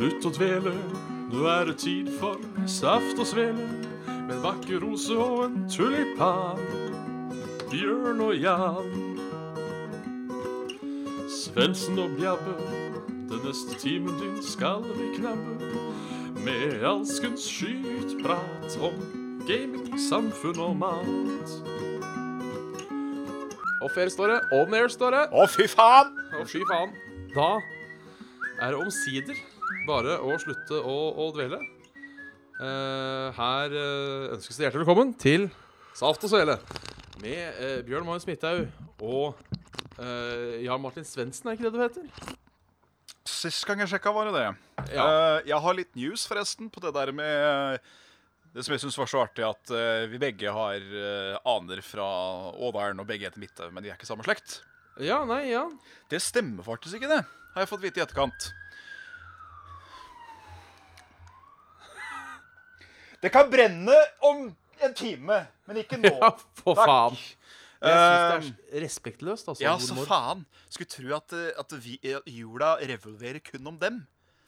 Slutt å dvele, nå er det tid for saft og svele. Med en vakker rose og en tulipan. Bjørn og Jan. Svendsen og Bjabbe, den neste timen din skal vi knabbe. Med alskens skytprat om gaming, samfunn og mat. Off-air står det. On-air står det. Å, fy faen! Å, fy faen. Da er det omsider bare å slutte å, å dvele. Uh, her uh, ønskes det hjertelig velkommen til Saft og Svele med uh, Bjørn Magnus Midthaug og Jan Martin Svendsen, er ikke det du heter? Sist gang jeg sjekka, var det det. Ja. Jeg har litt news, forresten, på det der med Det som jeg syns var så artig, at vi begge har aner fra Ådalen, og begge heter Midthaug, men de er ikke samme slekt. Ja, nei, ja. Det stemmer faktisk ikke, det. Har jeg fått vite i etterkant. Det kan brenne om en time, men ikke nå. Ja, for Takk. faen. Jeg syns det er respektløst, altså. Ja, så faen. Skulle tro at, eh, at vi, eh, jula revolverer kun om dem.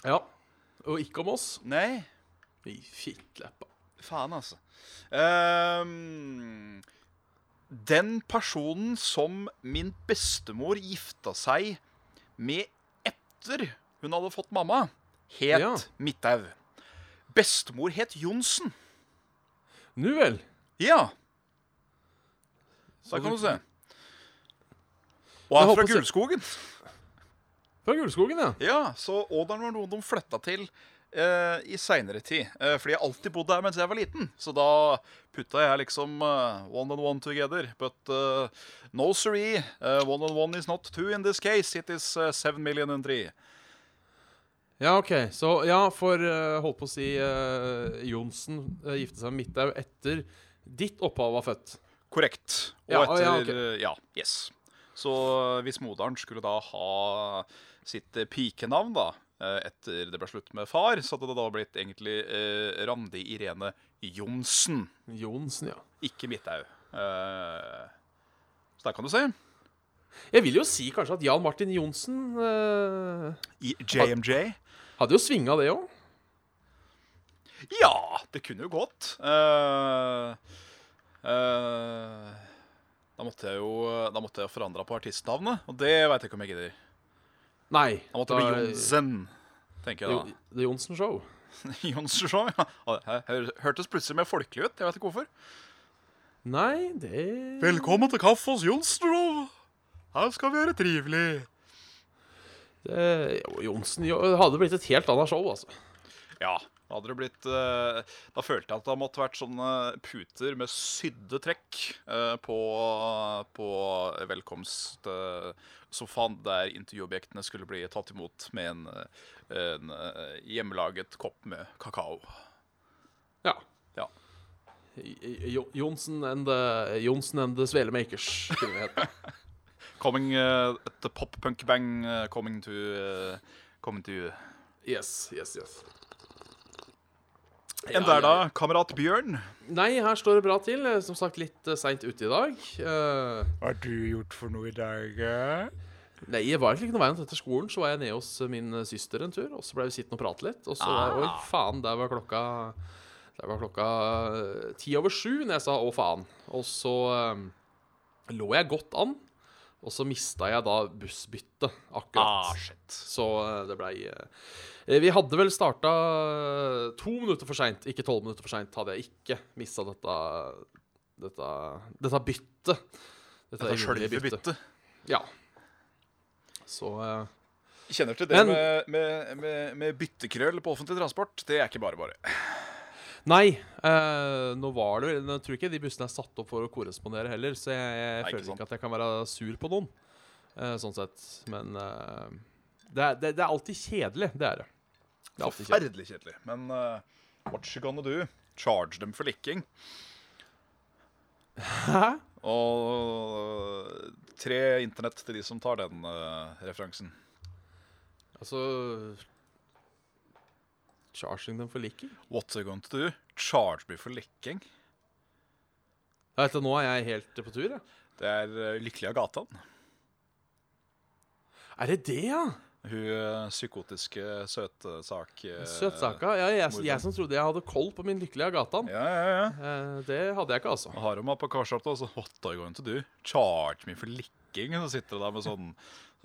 Ja. Og ikke om oss. Nei. I fittleppa. Faen, altså. Um, den personen som min bestemor gifta seg med etter hun hadde fått mamma, het Ja. Midthaug. Bestemor het Johnsen. Nu vel. Ja, da kan du- se. Og er fra Gullskogen. Fra Gullskogen, ja. Ja, så Ådalen var noe de flytta til eh, i seinere tid. Eh, fordi jeg alltid bodde her mens jeg var liten. Så da putta jeg liksom eh, one and one together. But uh, no siree. uh, one and one is not two in this case. It is eh, seven million and three. Ja, OK. Så ja, for uh, holdt på å si uh, Johnsen uh, gifte seg med Midthaug etter ditt opphav var født. Korrekt. Og Ja, etter ja, okay. ok. ja, yes. Så hvis moderen skulle da ha sitt eh, pikenavn, da, eh, etter det ble slutt med far, så hadde det da blitt egentlig eh, Randi Irene Johnsen. Johnsen, ja. Ikke Midthaug. Eh, så der kan du se. Jeg vil jo si kanskje at Jan Martin Johnsen eh, I JMJ. Hadde jo svinga det òg. Ja, det kunne jo gått. Uh, uh, da måtte jeg jo Da måtte jeg forandra på artistnavnet, og det veit jeg ikke om jeg gidder. Nei. Da måtte det bli Johnsen, tenker jeg da. The Johnsen Show. Johnsen Show, ja. Hørtes plutselig mer folkelig ut. Jeg vet ikke hvorfor. Nei, det Velkommen til kaffe hos Johnsen Show. Her skal vi gjøre trivelig. det, jo, Johnsen hadde blitt et helt annet show, altså. Ja, hadde det blitt eh, Da følte jeg at det måtte vært sånne puter med sydde trekk eh, på, på velkomstsofaen, der intervjuobjektene skulle bli tatt imot med en, eh, en eh, hjemmelaget kopp med kakao. Ja. Ja. Jo, Johnsen and the, Johnsen and the Svelemakers, skulle det hete. Coming uh, The pop punk bang uh, coming to uh, Coming to you. Yes, yes, yes. Enn der, da? Kamerat Bjørn? Nei, her står det bra til. Eh, Som sagt, litt uh, seint ute i dag. Uh, Hva har du gjort for noe i dag? eh? nei, jeg var egentlig ikke noe veien etter skolen. Så var jeg nede hos min søster en tur, og så ble vi sittende og prate litt. Og så ah. Oi, faen, der var klokka Der var klokka ti over sju når jeg sa å, faen. Og så eh, lå jeg godt an, og så mista jeg da bussbyttet akkurat. Ah, shit. Så eh, det blei eh, Vi hadde vel starta to minutter for seint. Ikke tolv minutter for seint hadde jeg ikke mista dette dette, dette byttet. Dette, Dette sjølve byttet. Ja. Så eh, Kjenner til det Men- med, med, med, med byttekrøll på offentlig transport. Det er ikke bare bare. Nei, eh, nå var det Jeg tror ikke de bussene er satt opp for å korrespondere heller, så jeg, jeg Nei, føler ikke, ikke at jeg kan være sur på noen. eh, sånn sett. Men eh, det, er, det, det er alltid kjedelig. Det er det. det er. Forferdelig kjedelig. Men uh, what you gonna do? Charge dem for likking. Hæ? Og tre internett til de som tar den referansen. Altså Charging dem for licking? What's it going to do? Charge me for likking. Ja, vet nå er jeg helt på tur, jeg. Det er uh, lykkelig av gatan. Er det det, ja? Hun eh, psykotiske søtsak... eh, Søtsaka. Ja, jeg, jeg, jeg som trodde jeg hadde koll på min lykkelige Agatan. Ja, ja, ja. Eh, det hadde jeg ikke, altså. Har hun meg på karskapet, altså. så What are you going to do? Charge me for likking? Så sitter hun der med sånn,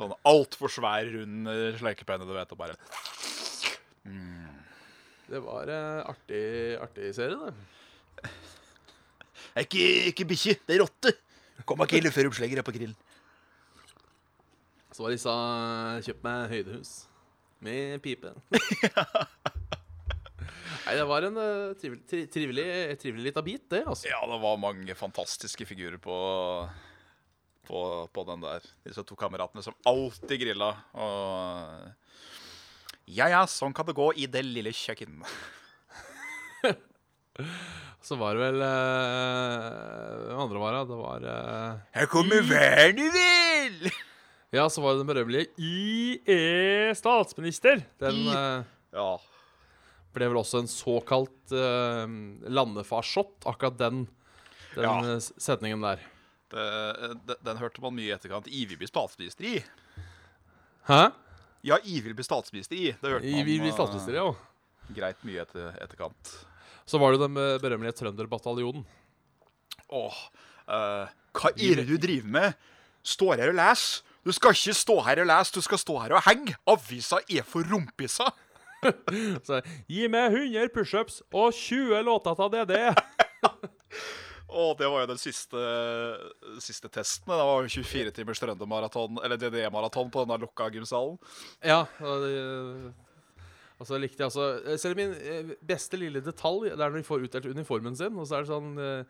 sånn altfor svær, rund sleikepenne, du vet, og bare Det var en artig, artig serie, det. Det er ikke, ikke bikkje, det er rotte. Kom ikke ille før oppslegger på grillen. Så var disse kjøpt meg høydehus med pipe. Nei, det var en eh, trivelig, tri- trivelig, trivelig lita bit, det, altså. Ja, det var mange fantastiske figurer på, på, på den der. Disse to kameratene som alltid grilla. Og Ja ja, sånn kan det gå i det lille kjøkken. Så var det vel uh, andre var det? Var eh, Her kommer vil! Ja, så var det den berømmelige I er statsminister. Den eh, Ja. ble vel også en såkalt uh, landefarshot, akkurat den, den Ja. setningen der. Det, den, den hørte man mye i etterkant. Ivi blir statsminister i. Hæ? Ja, Ivi blir statsminister i. Det hørte I, man vi blir eh, statsminister, ja. greit mye etter, etterkant. Så var det den berømmelige trønderbataljonen. Åh, uh, hva er det du driver med? Står her og leser? Du skal ikke stå her og lese, du skal stå her og henge. Avisa er for rumpiser. Så gi meg 100 pushups og 20 låter av DD. Og det var jo den siste, siste testen. Det var jo 24 timers trøndermaraton, eller DDE-maraton på den lukka gymsalen. ja. Og det, og så likte jeg altså Selv min eh, beste lille detalj Det er når de får utdelt uniformen sin, og så er det sånn eh,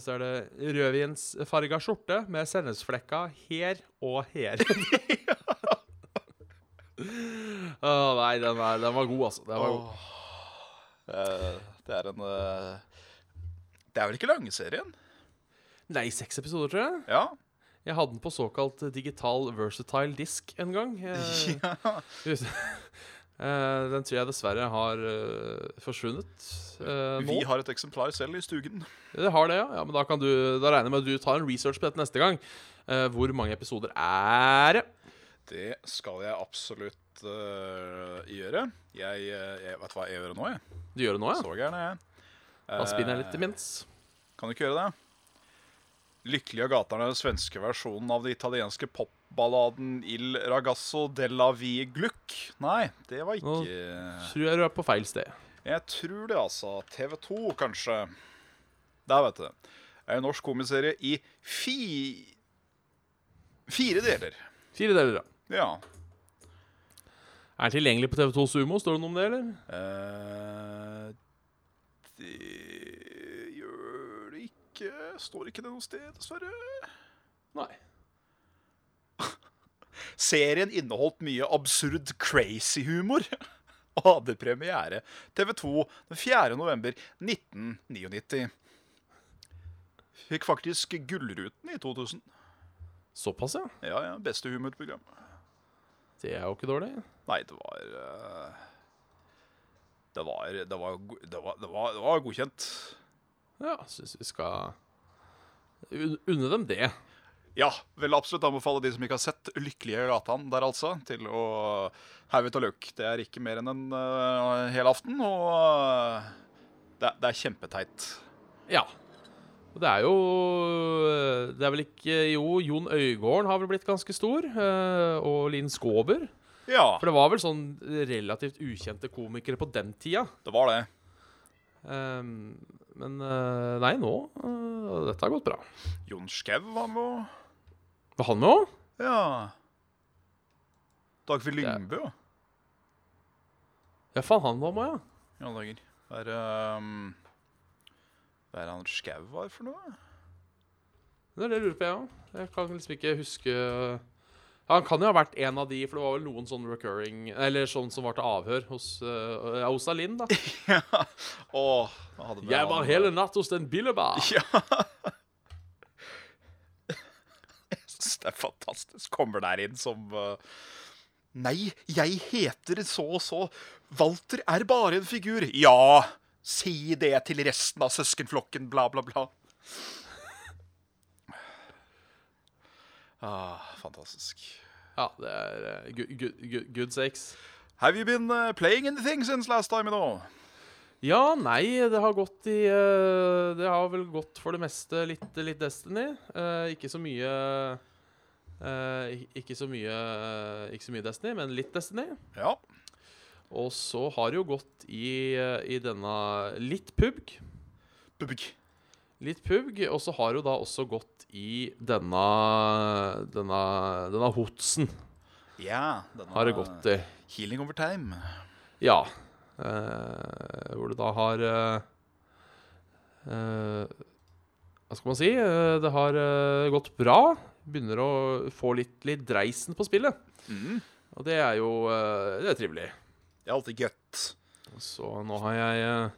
så er det rødvinsfarga skjorte med sennepsflekka her og her. Å nei, den, var- den var god, altså. Den var god. Eh, Det er en eh, Det er vel ikke lange-serien? Nei, seks episoder, tror jeg. Ja. Jeg hadde den på såkalt digital versatile disk en gang. Ja eh, den tror jeg dessverre har eh, forsvunnet eh, nå. Vi har et eksemplar selv i stugen. Det har det, ja. ja men da, kan du, da regner jeg med at du tar en research på dette neste gang. Hvor mange episoder er det? Det skal jeg absolutt uh, gjøre. Jeg, jeg vet hva jeg gjør nå, jeg. Du gjør det nå, ja? Så er jeg. Da spinner jeg litt imens. Kan du ikke gjøre det? Lykkelige gater er den svenske versjonen av den italienske popballaden Il ragazzo della vie gluck. Nei, det var Nå- ikke Tror jeg du er på feil sted. Jeg tror det, altså. TV2, kanskje. Der, vet du. Er en norsk komiserie i fi... fire deler. Fire deler, ja. Ja. Er tilgjengelig på TV2 Sumo? Står det noe om det, eller? Eh, det gjør det ikke. Står ikke det noe sted, dessverre. Nei. Serien inneholdt mye absurd crazy humor. Og hadde premiere TV2 den 4. november 1999. Fikk faktisk Gullruten i 2000. Såpass, ja. Ja, ja, Beste humorprogram. Det er jo ikke dårlig. Nei, det var eh, Det var Det var, det var, det var, det var godkjent. Ja, syns vi skal un- unne dem det. Ja, vil absolutt anbefale de som ikke har sett Lykkelige Gatan der, altså, til å haue it løk. Det er ikke mer enn en uh, hel aften, og uh, det, er- det er kjempeteit. Ja. Og Det er jo Det er vel ikke Jo, Jon Øygården har vel blitt ganske stor. Uh, Og Linn Skåber. Ja, For det var vel sånn relativt ukjente komikere på den tida. det var det. Um, men eh, nei, nå uh, Dette har gått bra. Jon Skau var med òg. Var han med òg? Ja. Dagfinn Lyngbø. Ja. Ja, faen, han var med, ja. Ja, dager. Hva er, um, hva er han Skau var for noe? Det er det jeg lurer på, jeg òg. Jeg kan liksom ikke huske ja, Han kan jo ha vært en av de, for det var vel noen sånn recurring Eller sånn som var til avhør hos, uh, hos Alin, da. Åh, hadde vi Jeg var hele natt hos den billebar. Ja. Jeg synes det er fantastisk. Kommer der inn som uh, Nei, jeg heter så og så. Walter er bare en figur. Ja, si det til resten av søskenflokken, bla, bla, bla. Ah, fantastisk. Ja, det er uh, good, good, sakes. Have you been uh, playing anything since last time, you know? Ja, nei, det har gått i uh, Det har vel gått for det meste litt, litt Destiny. Ikke så mye Ikke så mye Ikke så mye Destiny, men litt Destiny. Ja. Og så har det jo gått i, i denne Litt PUBG. Bubg. Litt pugg. og så har hun da også gått i denne Denne, denne Hotsen. Ja. Denne Har det gått i. Healing over time. Ja. Eh, hvor det da har eh, eh, Hva skal man si? Eh, det har eh, gått bra. Begynner å få litt, litt dreisen på spillet. Mm. Og det er jo eh, Det er trivelig. Det er alltid godt. Så nå har jeg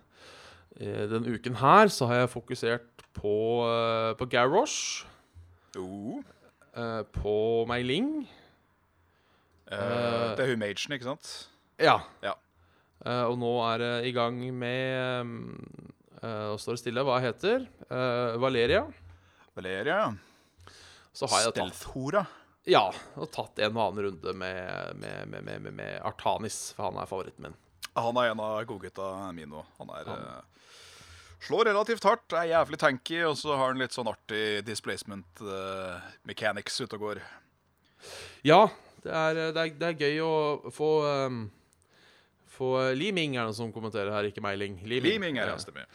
Denne uken her så har jeg fokusert på, uh, på Garrosh. Oh. eh, på Meiling. Eh, det er hun magen, ikke sant? Ja. Ja. Eh, og nå er det i gang med uh, Står det stille hva det heter. Eh, Valeria. Valeria. Så har jeg tatt, Stealth-hora. ja, og tatt en og annen runde med, med, med, med, med, Artanis, for han er favoritten min. Han er en av godgutta mine òg. Han er eh, Slår relativt hardt, er jævlig tanky, og så har han litt sånn artig displacement uh, mechanics ute og går. Ja, det er, det er, det er gøy å få um, Få Liming, er det som kommenterer her, ikke Meiling. Liming, Liming er Eh, det, stemmer.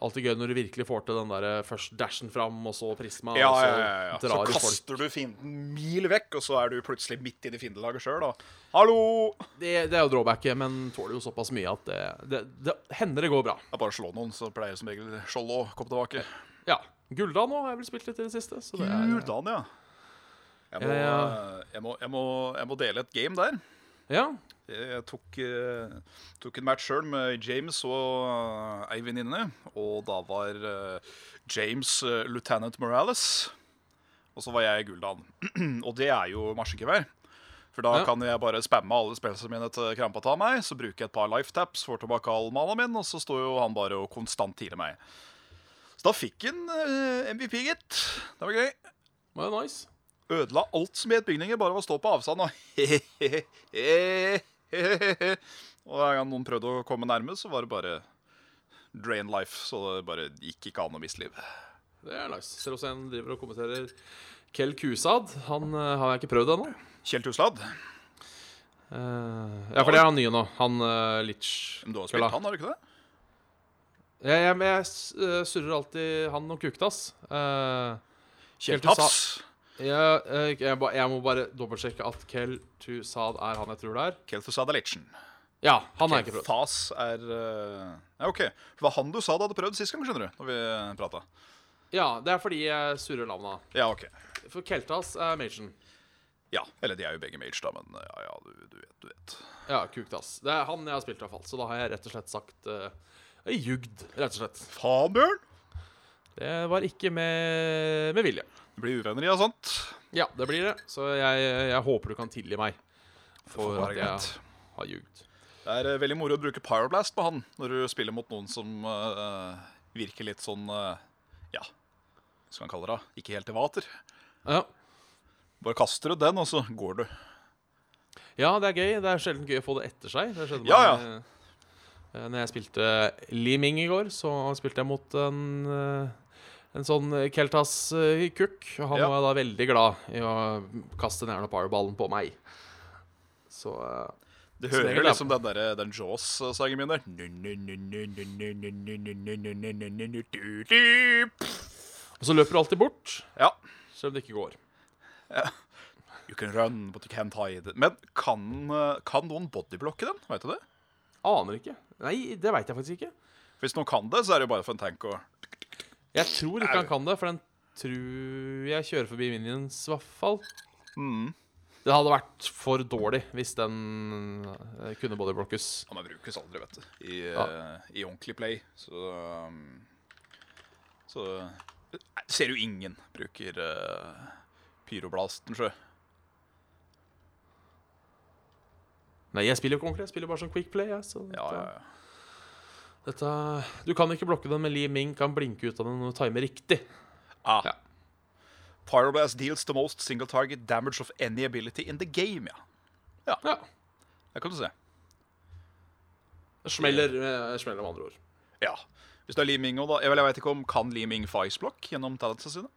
Alltid gøy når du virkelig får til den der eh, først dashen fram, og så prisma, Ja, og så ja, ja, ja. Så i folk. kaster du fienden mil vekk, og så er du plutselig midt i fiendelaget sjøl, da. Hallo! Det, det er jo drawbacket, men tåler jo såpass mye at det, det, det hender det går bra. Det er bare å slå noen, så pleier som regel skjold å komme tilbake. Ja. Guldan nå har jeg vel spilt litt i det siste. Så det er, Guldan, ja. Jeg må. Jeg, må, jeg, må, jeg må dele et game der. ja. Jeg tok, eh, tok en match sjøl med James og eh, ei venninne. Og da var eh, James lieutenant Morales. Og så var jeg Guldan. og det er jo marsjegevær. For da Ja. kan jeg bare spamme alle spillene mine til krampa tar meg. Så bruker jeg et par lifetaps, får tilbake all mana min, og så står jo han bare og konstant healer meg. Så da fikk han MVP, gitt. Det var gøy. Det var nice. Ødela alt som het bygninger, bare ved å stå på avstand og Og hver gang noen prøvde å komme nærme, så var det bare drain life. Så det bare gikk ikke an å miste liv. Det er nice. Ser også en driver og kommenterer Kel Kusad. Han uh, har jeg ikke prøvd ennå. Kjell Tuslad, Uh, ja, for det er han nye nå. Han uh, Litch. men du har spilt han, har du ikke det? Ja, ja, men jeg eh, surrer alltid han og Kuktas. Uh, Kjell Kjell Taps. Jeg, eh, jeg, ba- jeg må bare dobbeltsjekke at Kel Tusad er han jeg tror det er. Kel Tusad er Litchen. Ja, han har jeg ikke prøvd. Fas er eh, Ja, OK. For det var han du sa du hadde prøvd sist gang, skjønner du. Når vi prata. Ja, det er fordi jeg surrer navna. Ja, OK. For Keltas er Machen. Ja. Eller de er jo begge mage, da, men ja, ja, du, du vet, du vet. Ja, Kuktas. Det er han jeg har spilt, i hvert fall. Så da har jeg rett og slett sagt uh, Jugd, rett og slett. Faen, Bjørn! Det var ikke med, med vilje. Det blir uvenner av sånt. Ja, det blir det. Så jeg, jeg håper du kan tilgi meg for at jeg har ljugd. Det er eh, veldig moro å bruke Pyroblast på han når du spiller mot noen som uh, virker litt sånn uh, Ja, hva skal man kalle det? Ikke helt til vater. Ja. Bare kaster du den, og så går du. ja, det er gøy. Det er sjelden gøy å få det etter seg. Det skjedde Ja, eh, når jeg spilte Liming i går, så spilte jeg mot en, en sånn Keltas-kukk. Han Ja. var da veldig glad i å kaste ned powerballen på meg. Så Du Det hører ja. liksom den, der, den Jaws-sangen min der. Og så løper du alltid bort, Ja. selv om det ikke går. You can run, but you can't hide. Men kan, eh, kan noen bodyblokke den? Vet du det? Aner ikke. Nei, det veit jeg faktisk ikke. Hvis noen kan det, så er det jo bare for en tank å Jeg tror ikke han kan det, for den tror jeg kjører forbi minions, i hvert fall. mm. Det hadde vært for dårlig hvis den eh, kunne bodyblockes. Han brukes aldri, vet du. I, Ja. eh, i ordentlig play. Så um, Så eh, ser jo ingen bruker uh, pyroblasten, sjø. Nei, jeg spiller jo ikke ordentlig. Jeg spiller bare sånn quick play. Jeg, så Ja, ja, ja. Dette Du kan ikke blokke den, men Li Ming kan blinke ut av den og time timer riktig. Ah. Ja. Pyroblast deals the most single target damage of any ability in the game, ja. Ja. Det kan du se. Det smeller, eh, smeller med andre ord. Ja. Hvis det er Li Ming òg, da Jeg, vel, jeg vet ikke om Kan Li Ming få Iceblock gjennom talentene sine?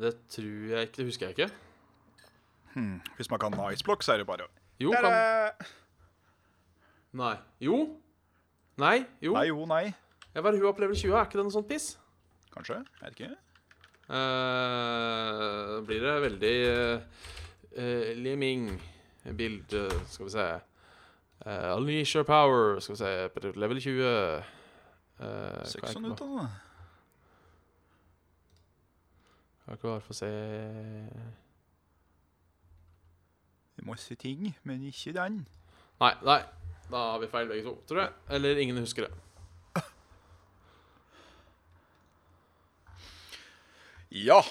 Det tror jeg ikke. Det husker jeg ikke. Hvis man kan Iceblock, så er det bare Jo, kan Nei. Jo. Nei. Jo. Nei, jo, nei. Jeg var hun opp level 20. Er ikke det noe sånt piss? Kanskje? Jeg vet ikke? Uh, blir det veldig uh, Liming-bilde, skal vi se. Uh, Unleash your power, skal vi se. på Level 20. Uh, Ser kan ikke jeg sånn ut, da. Kan ikke bare få se Masse ting, men ikke den. Nei, nei. Da har vi feil begge to, tror jeg. Eller ingen husker det. Ja,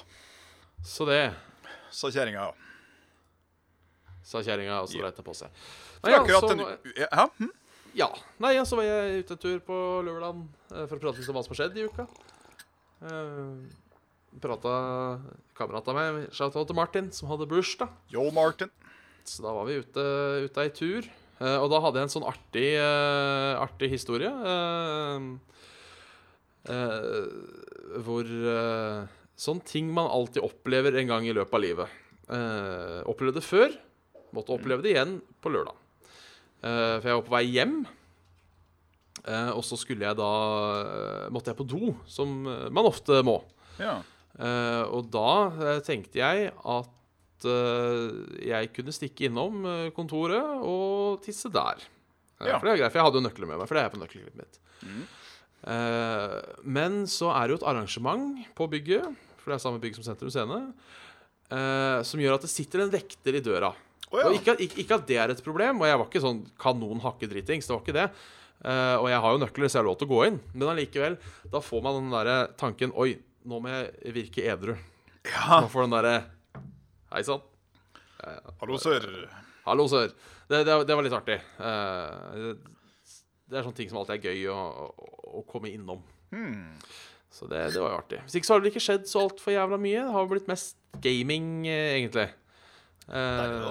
Så det sa kjerringa. sa kjerringa, og så dreit det på seg. Nei, ja, så- en ja, hm? Ja. Nei, ja, så var jeg ute en tur på lørdag eh, for å prate litt om hva som har skjedd i uka. Uh, prata kamerat av meg, shout-out til Martin, som hadde bursdag. Yo, Martin. Så da var vi ute, ute ei tur. Eh, og da hadde jeg en sånn artig, eh, artig historie. eh, hvor Sånne ting man alltid opplever en gang i løpet av livet. Opplevde det før, måtte oppleve det igjen på lørdag. For jeg var på vei hjem. Uh, og så skulle jeg da uh, Måtte jeg på do, som man ofte må. Ja. Uh, og da tenkte jeg at eh, jeg kunne stikke innom eh, kontoret og tisse der. Eh, Ja. For det er greit, for jeg hadde jo nøkler med meg, for det er på nøkkelklippet mitt. Mm. Men så er det jo et arrangement på bygget, for det er samme bygg som Sentrum Scene, som gjør at det sitter en vekter i døra. Oh, ja. Ikke, at- ikke, ikke at det er et problem, og jeg var ikke sånn kanon hakke dritings. Det var ikke det. Uh, og jeg har jo nøkler, så jeg har lov til å gå inn. Men allikevel, da får man den der tanken Oi, nå må jeg virke edru. ja. Man får den derre Hei sann. Hallo, sør. Hallo, sør. Det, det, det var litt artig. Eh, det er sånne ting som alltid er gøy å, å, å komme innom. Hmm. Så det, det var jo artig. Hvis ikke så har det ikke skjedd så altfor jævla mye. Det har blitt mest gaming, eh, egentlig. Eh,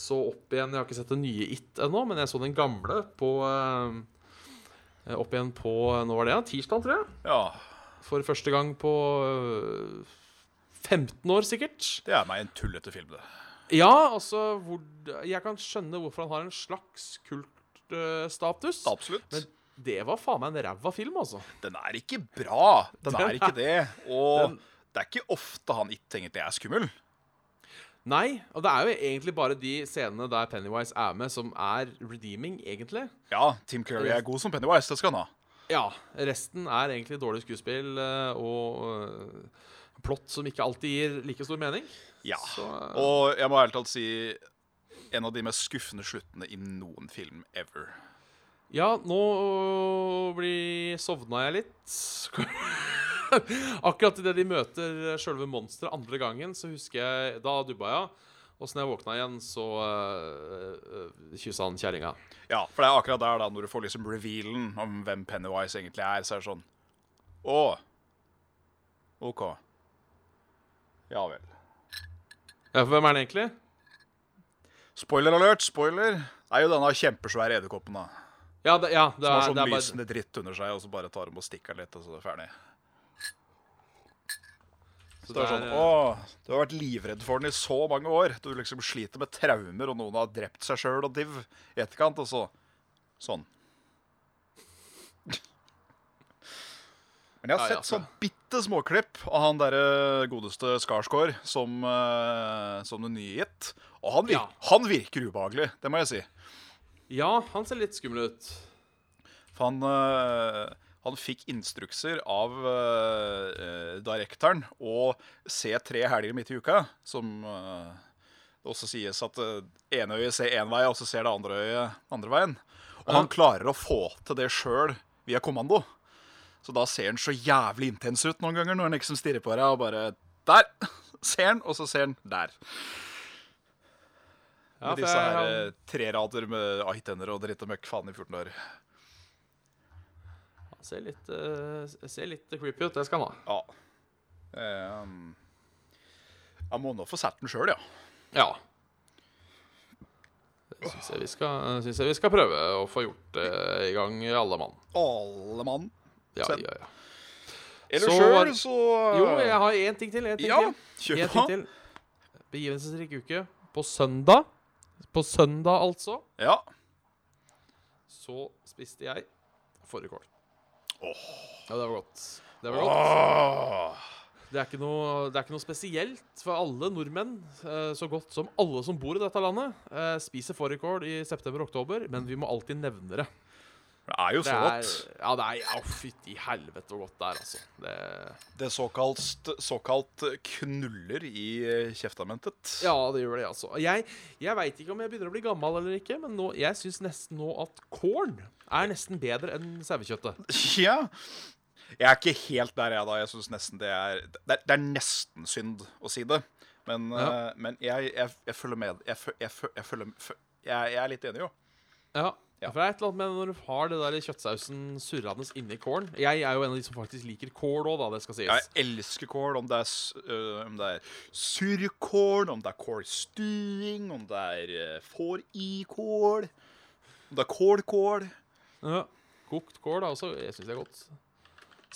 så opp igjen Jeg har ikke sett det nye It ennå, men jeg så den gamle på eh, Opp igjen på Nå var det ja, tirsdag, tror jeg. Ja, For første gang på 15 år, sikkert. det er meg en tullete film, det. Ja, altså hvor, Jeg kan skjønne hvorfor han har en slags kultstatus. Absolutt. Men det var faen meg en ræva film, altså. Den er ikke bra. Den Den er ikke det. Og den- det er ikke ofte han ikke tenker at det er skummel. Nei, og det er jo egentlig bare de scenene der Pennywise er med, som er redeeming, egentlig. Ja, Tim Curry er god som Pennywise. Det skal han ha. Ja, resten er egentlig dårlig skuespill eh, og eh, plott som ikke alltid gir like stor mening. Ja. Så, uh... Og jeg må ærlig talt si en av de mest skuffende sluttene i noen film ever. Ja, nå blir sovna jeg litt. Akkurat idet de møter sjølve monsteret andre gangen, så husker jeg Da dubba jeg. Og så når jeg våkna igjen, så uh, kyssa han kjerringa. Ja, for det er akkurat der, da, når du får liksom revealen om hvem Pennywise egentlig er, så er det sånn Å. OK. Ja vel. Ja, for hvem er den egentlig? Spoiler alert, spoiler. Det er jo denne kjempesvære edderkoppen, da. Ja, det, ja, det Som har sånn det er bare dritt under seg, og så bare tar de og stikker litt, og så er det ferdig. så det er sånn, eh, Å, du har vært livredd for den i så mange år. Du liksom sliter med traumer, og noen har drept seg sjøl og div i etterkant, og så Sånn. Men jeg har sett så- sånn bitte småklipp av han derre godeste Skarsgård som, uh, som den nye gitt. Og han, virker, Ja. han virker ubehagelig, det må jeg si. Ja, han ser litt skummel ut. For han, uh, han fikk instrukser av uh, direktøren å se tre helger midt i uka, som uh, det også sies at uh, ene øyet ser én vei, og så ser det andre øyet andre veien. Og han klarer å få til det sjøl via kommando. Så da ser han så jævlig intens ut noen ganger når han liksom stirrer på deg og bare Der! Ser han, og så ser han der. Ja, Med disse her eh, tre rader med aitenner og dritt og møkk faen i 14 år. Han ser litt, uh, ser litt creepy ut. Det skal han ha. Ja. Um, Jeg må nå få sett den sjøl, ja. Ja. Syns jeg, vi skal- synes jeg vi skal prøve å få gjort det i gang alle mann. Alle mann. Ja, Send. ja, ja. Eller Så sjøl, så Jo, jeg har én ting til. En ting Ja, til. En ting til. Begivenhetsrik uke. På søndag, på søndag altså, Ja. så spiste jeg fårikål. Oh. Ja, det var godt. Det var godt. Oh. Det er, ikke noe, det er ikke noe spesielt for alle nordmenn, eh, så godt som alle som bor i dette landet, eh, spiser fårikål i september-oktober, men vi må alltid nevne det. Det er jo Det så er, godt. ja, det er oh, Fytti helvete hvor godt det er, altså. Det, Det såkalt, såkalt knuller i eh, kjeftamentet. ja, det gjør det, altså. Jeg, jeg veit ikke om jeg begynner å bli gammel eller ikke, men nå, jeg syns nesten nå at corn er nesten bedre enn sauekjøttet. Ja. Jeg er ikke helt der, jeg, da. Jeg syns nesten det er det, er det er nesten synd å si det. Men, Ja. uh, men jeg, jeg, jeg følger med. Jeg, fø- jeg, jeg, følger, jeg, jeg er litt enig, jo. Ja. Ja. For det er et eller annet med når du har det der kjøttsausen surrende inni kålen. Jeg er jo en av de som faktisk liker kål òg, da, det skal sies. Jeg elsker kål, om det er, øh, om det er surkål, om det er kålstuing, om det er uh, får i kål, om det er kålkål. Ja. Kokt kål er også Jeg syns det er godt.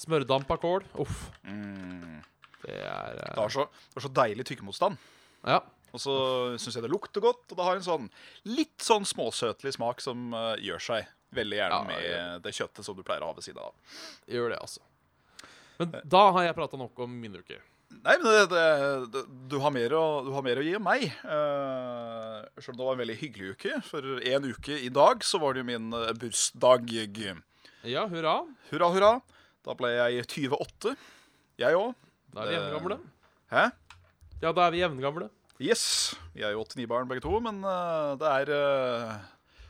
Smørdampa kål. Uff. Mm. Det er Det eh, har så, det har så deilig tykkemotstand. Ja. Og så syns jeg det lukter godt, og det har en sånn litt sånn småsøtlig smak som uh, gjør seg veldig gjerne Ja, med ja. det kjøttet som du pleier å ha ved siden av. Gjør det, altså. Men da har jeg prata nok om min uke. Nei, men det, det, det, du, har mer å, du har mer å gi enn meg. Uh, Selv om det var en veldig hyggelig uke. For en uke i dag så var det jo min uh, bursdag. Ja, hurra. Hurra, hurra. Da ble jeg 28. Jeg òg. Da er vi jevngamle. Hæ? Ja, da er vi jevngamle. Yes. Vi er jo 89-barn begge to, men uh, det er uh,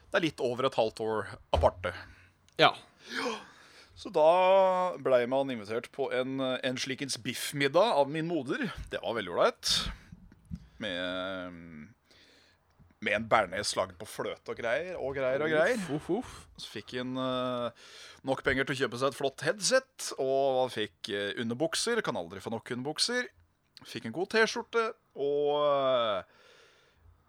Det er litt over et halvt år aparte. Ja. Så da blei man invitert på en, en slikens biffmiddag av min moder. Det var veldig ålreit. Med, med en bearnés lagd på fløte og greier og greier og greier. Uff, uff, uff. Så fikk han uh, nok penger til å kjøpe seg et flott headset, og fikk eh, underbukser. Kan aldri få nok underbukser. Fikk en god T-skjorte, og eh,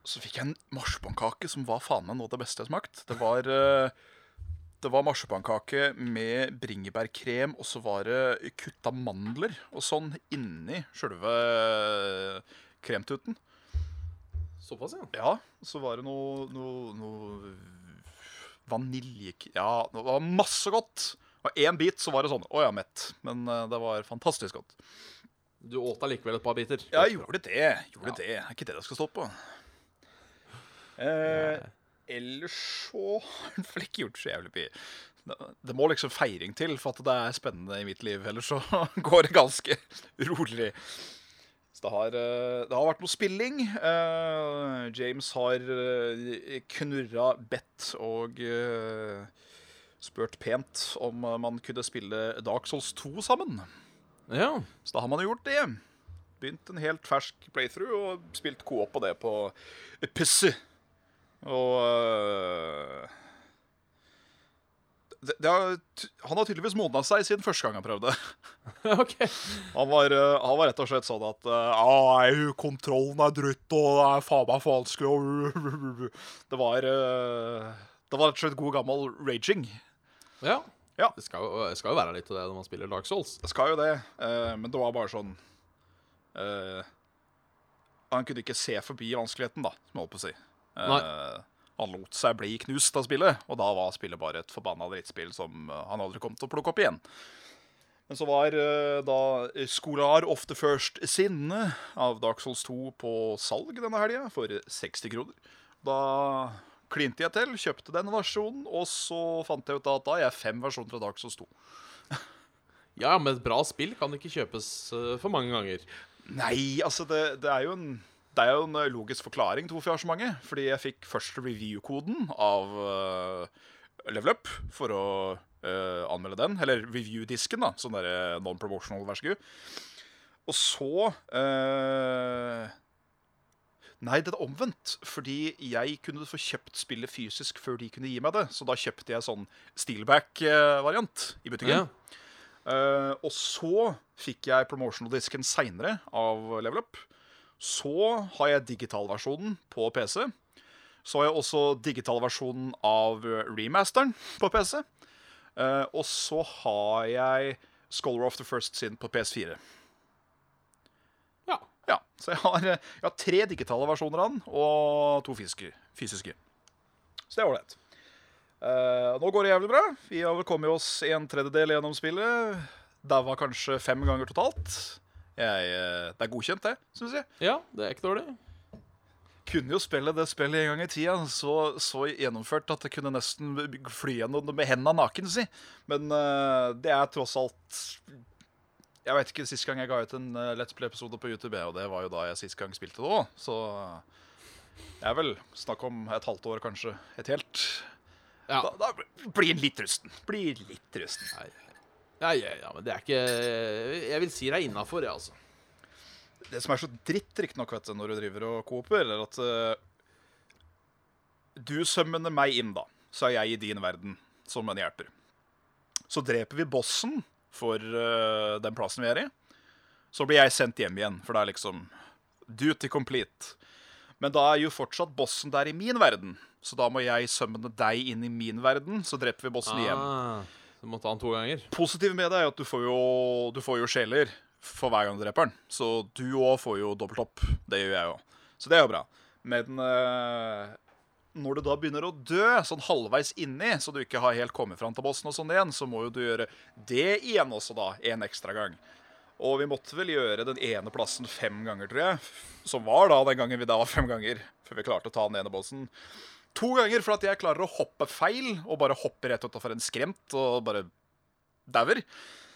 så fikk jeg en marsipankake som var faen meg noe av det beste jeg har smakt. Det var eh, det var marsipankake med bringebærkrem, og så var det kutta mandler og sånn inni sjølve kremtuten. Såpass, ja. Ja, så var det noe, noe, noe vanilje... Ja, det var masse godt. Og én bit så var det sånn Å, jeg er mett. Men eh, det var fantastisk godt. Du åt allikevel et par biter. Ja, jeg gjorde det. Gjorde Ja. det. Er ikke det det skal stå på. Eh, ellers så har vel ikke gjort så jævlig mye. Det- må liksom feiring til for at det er spennende i mitt liv. Ellers så går det ganske rolig. Så det har, eh, det har vært noe spilling. Eh, James har eh, knurra bedt og eh, spurt pent om man kunne spille Dark Souls 2 sammen. Ja. Så da har man jo gjort det. Begynt en helt fersk playthrough og spilt co-op på det på Pussy. Og uh, det, det har, Han har tydeligvis modna seg siden første gang han prøvde. okay. Han var, øh, han var rett og slett sånn at øh, «Ah, nei, kontrollen er dritt, og det er faen meg vanskelig og Det var Det var rett og slett god gammel raging. Ja. Ja. Det skal, jo, skal jo være litt av det når man spiller Dark Souls. Det skal jo det, uh, men det var bare sånn uh, Han kunne ikke se forbi vanskeligheten, da, som jeg holdt på å si. Uh, han lot seg bli knust av spillet, og da var spillet bare et forbanna drittspill som han aldri kom til å plukke opp igjen. Men så var da Skolar of the First Sinne av Dark Souls 2 på salg denne helga for 60 kroner. Da klinte jeg til, kjøpte den versjonen, og så fant jeg ut at da er jeg fem versjoner av Dark Souls 2. Ja, men et bra spill kan ikke kjøpes eh, for mange ganger. Nei, altså det, det er jo en det er jo en eh, logisk forklaring til hvorfor jeg har så mange. Fordi jeg fikk først review-koden av uh, Level Up for å uh, anmelde den. Eller review-disken, da. Sånn derre non-promotional, vær så god. Og så eh, Nei, det er omvendt. Fordi jeg kunne få kjøpt spillet fysisk før de kunne gi meg det. Så da kjøpte jeg sånn steelback-variant i butikken. Ja. Uh, og så fikk jeg promotional-disken seinere av Level Up. Så har jeg digitalversjonen på PC. Så har jeg også digitalversjonen av eh, remasteren på PC. Uh, og så har jeg Scholar of the First Sin på PS4. Ja. Så jeg har, eh, jeg har tre digitale versjoner av den og to fysiske. fysiske. Så det er ålreit. Uh, nå går det jævlig bra. Vi har vel kommet oss en tredjedel gjennom spillet. Daua kanskje fem ganger totalt. Jeg, uh, det er godkjent, det, syns jeg. ja, det er ikke dårlig. Kunne jo spille det spillet en gang i tida så, så gjennomført at jeg kunne nesten fly gjennom det med hendene naken, si. Men uh, det er tross alt Jeg vet ikke sist gang jeg ga ut en uh, Let's Play-episode på YouTube, og det var jo da jeg sist gang spilte det òg. Så det er vel snakk om et halvt år, kanskje. Et helt. Ja. Da, da blir en litt rusten. Blir litt rusten. Nei. Ja, ja, ja, men det er ikke Jeg vil si det er innafor, jeg, altså. Det som er så dritt, riktignok, vet du, når du driver og cooper, er at uh, du summoner meg inn, da. Så er jeg i din verden som en hjelper. Så dreper vi bossen for uh, den plassen vi er i. Så blir jeg sendt hjem igjen, for det er liksom duty complete. Men da er jo fortsatt bossen der i min verden. Så da må jeg summone deg inn i min verden, så dreper vi bossen igjen. Ah, du må ta den to ganger. Positivt med det er at du får jo, du får jo sjeler for hver gang du dreper den. Så du òg får jo dobbelt opp. Det gjør jeg òg. Så det er jo bra. Men eh, når du da begynner å dø sånn halvveis inni, så du ikke har helt kommet fram til bossen, og sånn igjen, så må jo du gjøre det igjen også, da. En ekstra gang. Og vi måtte vel gjøre den ene plassen fem ganger, tror jeg. Som var da den gangen vi da var fem ganger, før vi klarte å ta den ene bossen. To ganger for at jeg klarer å hoppe feil, og bare hoppe rett utafor en skremt og bare dauer.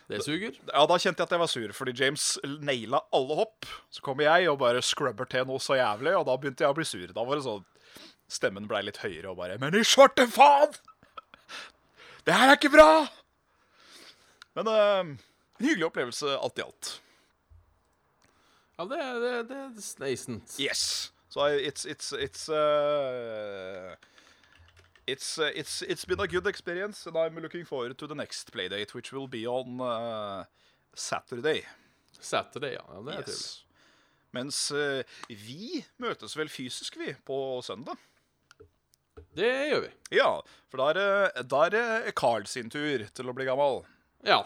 Det suger. Ja, da kjente jeg at jeg var sur, fordi James naila alle hopp. Så kommer jeg og bare scrubber til noe så jævlig, og da begynte jeg å bli sur. Da var det sånn Stemmen blei litt høyere og bare Men i svarte faen! Det her er ikke bra! Men eh, en hyggelig opplevelse alt i alt. Ja, det, det, det er decent. Yes. So it's it's it's uh, it's uh, it's it's been a good experience, and I'm looking forward to the next playdate, which will be on uh, Saturday. Saturday, ja. ja det er trivelig. Yes. Mens uh, vi møtes vel fysisk, vi, på søndag. Det gjør vi. Ja, for da er det- da er det Carl sin tur til å bli gammel. Ja.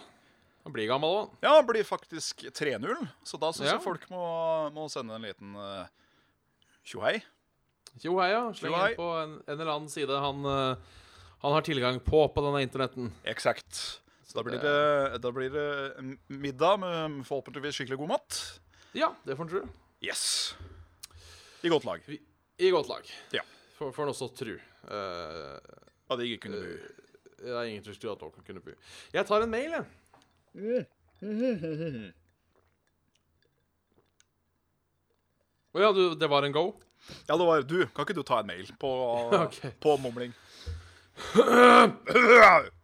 Han blir gammel òg. Ja, han blir faktisk 3-0, så da syns Ja. jeg folk må, må sende en liten uh, tjohei. Ja. Sleng inn på en, en eller annen side han, uh, han har tilgang på på denne internetten. Eksakt. Så da blir det, da blir det middag med forhåpentligvis skikkelig god mat. Ja, det får en tro. Yes. I godt lag. I godt lag. Ja. For, for en også tru. Uh, at ingen kunne bu. det er ingen som skulle at dere kunne bu. Jeg tar en mail, jeg. Å ja, du, det var en go? Ja, det var du. Kan ikke du ta en mail på, okay. på mumling?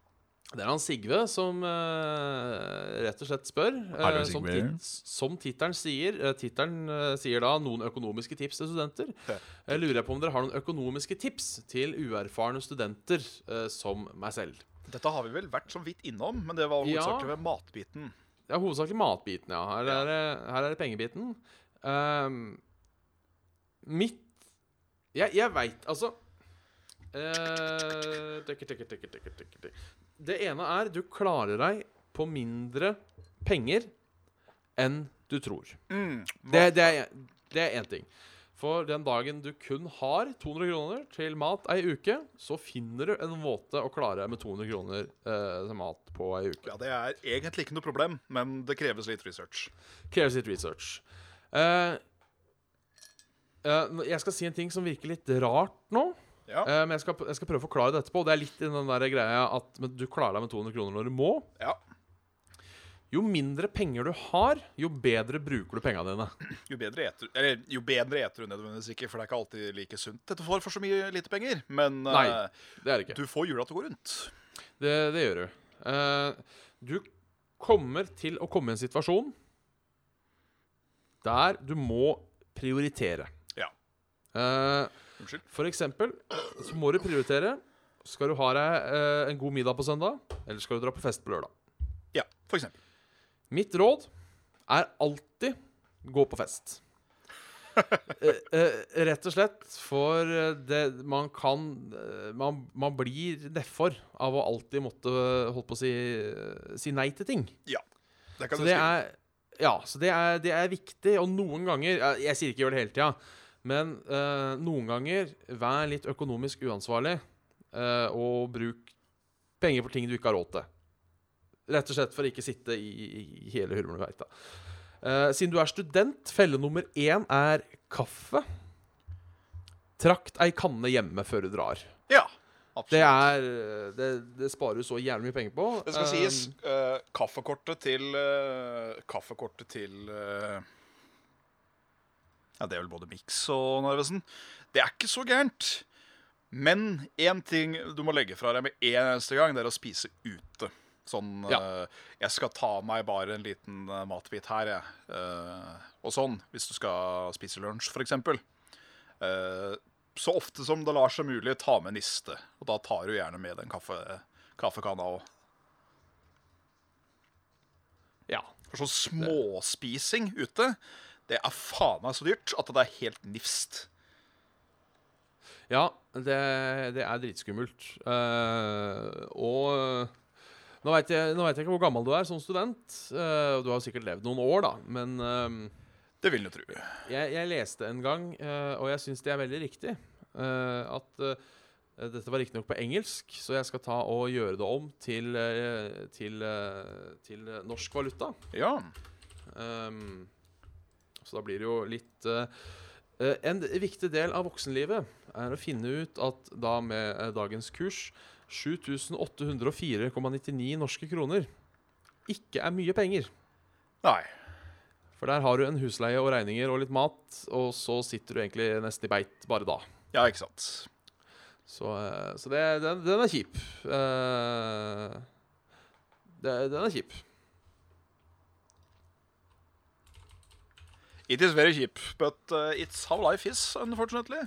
Det er han Sigve som uh, rett og slett spør. Uh, som, tit som tittelen sier, uh, tittelen sier da 'noen økonomiske tips til studenter'. Jeg lurer på om dere har noen økonomiske tips til uerfarne studenter som meg selv. Dette har vi vel vært så vidt innom, men det var Ja. ved matbiten. Ja, hovedsakelig matbiten, ja. Her er, det- her er det pengebiten. Ehm, mitt Jeg, jeg veit Altså eh, tikker, tikker, tikker, tikker. Det ene er du klarer deg på mindre penger enn du tror. Mm. Det, det, er, det er én ting. For den dagen du kun har 200 kroner til mat ei uke, så finner du en måte å klare deg med 200 kroner eh, til mat på ei uke. Ja, Det er egentlig ikke noe problem, men det kreves litt research. Kreves litt research. Eh, eh, jeg skal si en ting som virker litt rart nå. Ja, Uh, men jeg skal, jeg skal prøve å forklare det etterpå. Det er litt i den der greia at du klarer deg med 200 kroner når du må. ja. Jo mindre penger du har, jo bedre bruker du pengene dine. Jo bedre eter Eller jo bedre eter du nødvendigvis ikke, for det er ikke alltid like sunt dette får for så mye lite penger. Men Nei. eh, Det er det ikke. du får hjula til å gå rundt. Det, det gjør du. Uh, du kommer til å komme i en situasjon der du må prioritere. Ja. Eh, Unnskyld. For eksempel så må du prioritere. Skal du ha deg eh, en god middag på søndag, eller skal du dra på fest på lørdag? Ja, for eksempel. Mitt råd er alltid gå på fest. Eh, eh, rett og slett for eh, det man kan eh, Man, man blir nedfor av å alltid måtte holdt på å si, eh, si nei til ting. Ja, Det kan Så du er Ja, så det er, det er viktig, og noen ganger Jeg, jeg sier ikke gjør det hele tida, men eh, noen ganger vær litt økonomisk uansvarlig eh, og bruk penger på ting du ikke har råd til. Rett og slett for å ikke sitte i, i hele Hulmleveita. Uh, siden du er student, felle nummer én er kaffe. Trakt ei kanne hjemme før du drar. Ja, absolutt. Det er Det, det sparer du så jævlig mye penger på. Det skal Eh, sies, uh, kaffekortet til uh, Kaffekortet til eh, Ja, det er vel både Mix og Narvesen. Det er ikke så gærent. Men én ting du må legge fra deg med en eneste gang, det er å spise ute. Sånn Ja. uh, Jeg skal ta meg bare en liten uh, matbit her, jeg. Uh, og sånn, hvis du skal spise lunsj, f.eks. Uh, så ofte som det lar seg mulig, ta med niste. Og da tar du gjerne med den kaffe, kaffekanna òg. Ja. For sånn småspising ute, det er faen meg så dyrt at det er helt nifst. Ja, det, det er dritskummelt. Uh, og nå veit jeg, jeg ikke hvor gammel du er som student. Uh, du har sikkert levd noen år, da. Men uh, Det vil du tro. jeg, jeg leste en gang, uh, og jeg syns det er veldig riktig, at dette var riktignok på engelsk, så jeg skal ta og gjøre det om til, til, til norsk valuta. Ja. Ehm, så da blir det jo litt eh, eh, En viktig del av voksenlivet er å finne ut at da med eh, dagens kurs 7804,99 norske kroner ikke er mye penger. Nei. For der har du en husleie og regninger og litt mat, og så sitter du egentlig nesten i beit bare da. Ja, ikke sant. Så, så det, den, den er kjip. Uh, det, den er kjip. It is very cheap, but uh, it's how life is, unfortunately.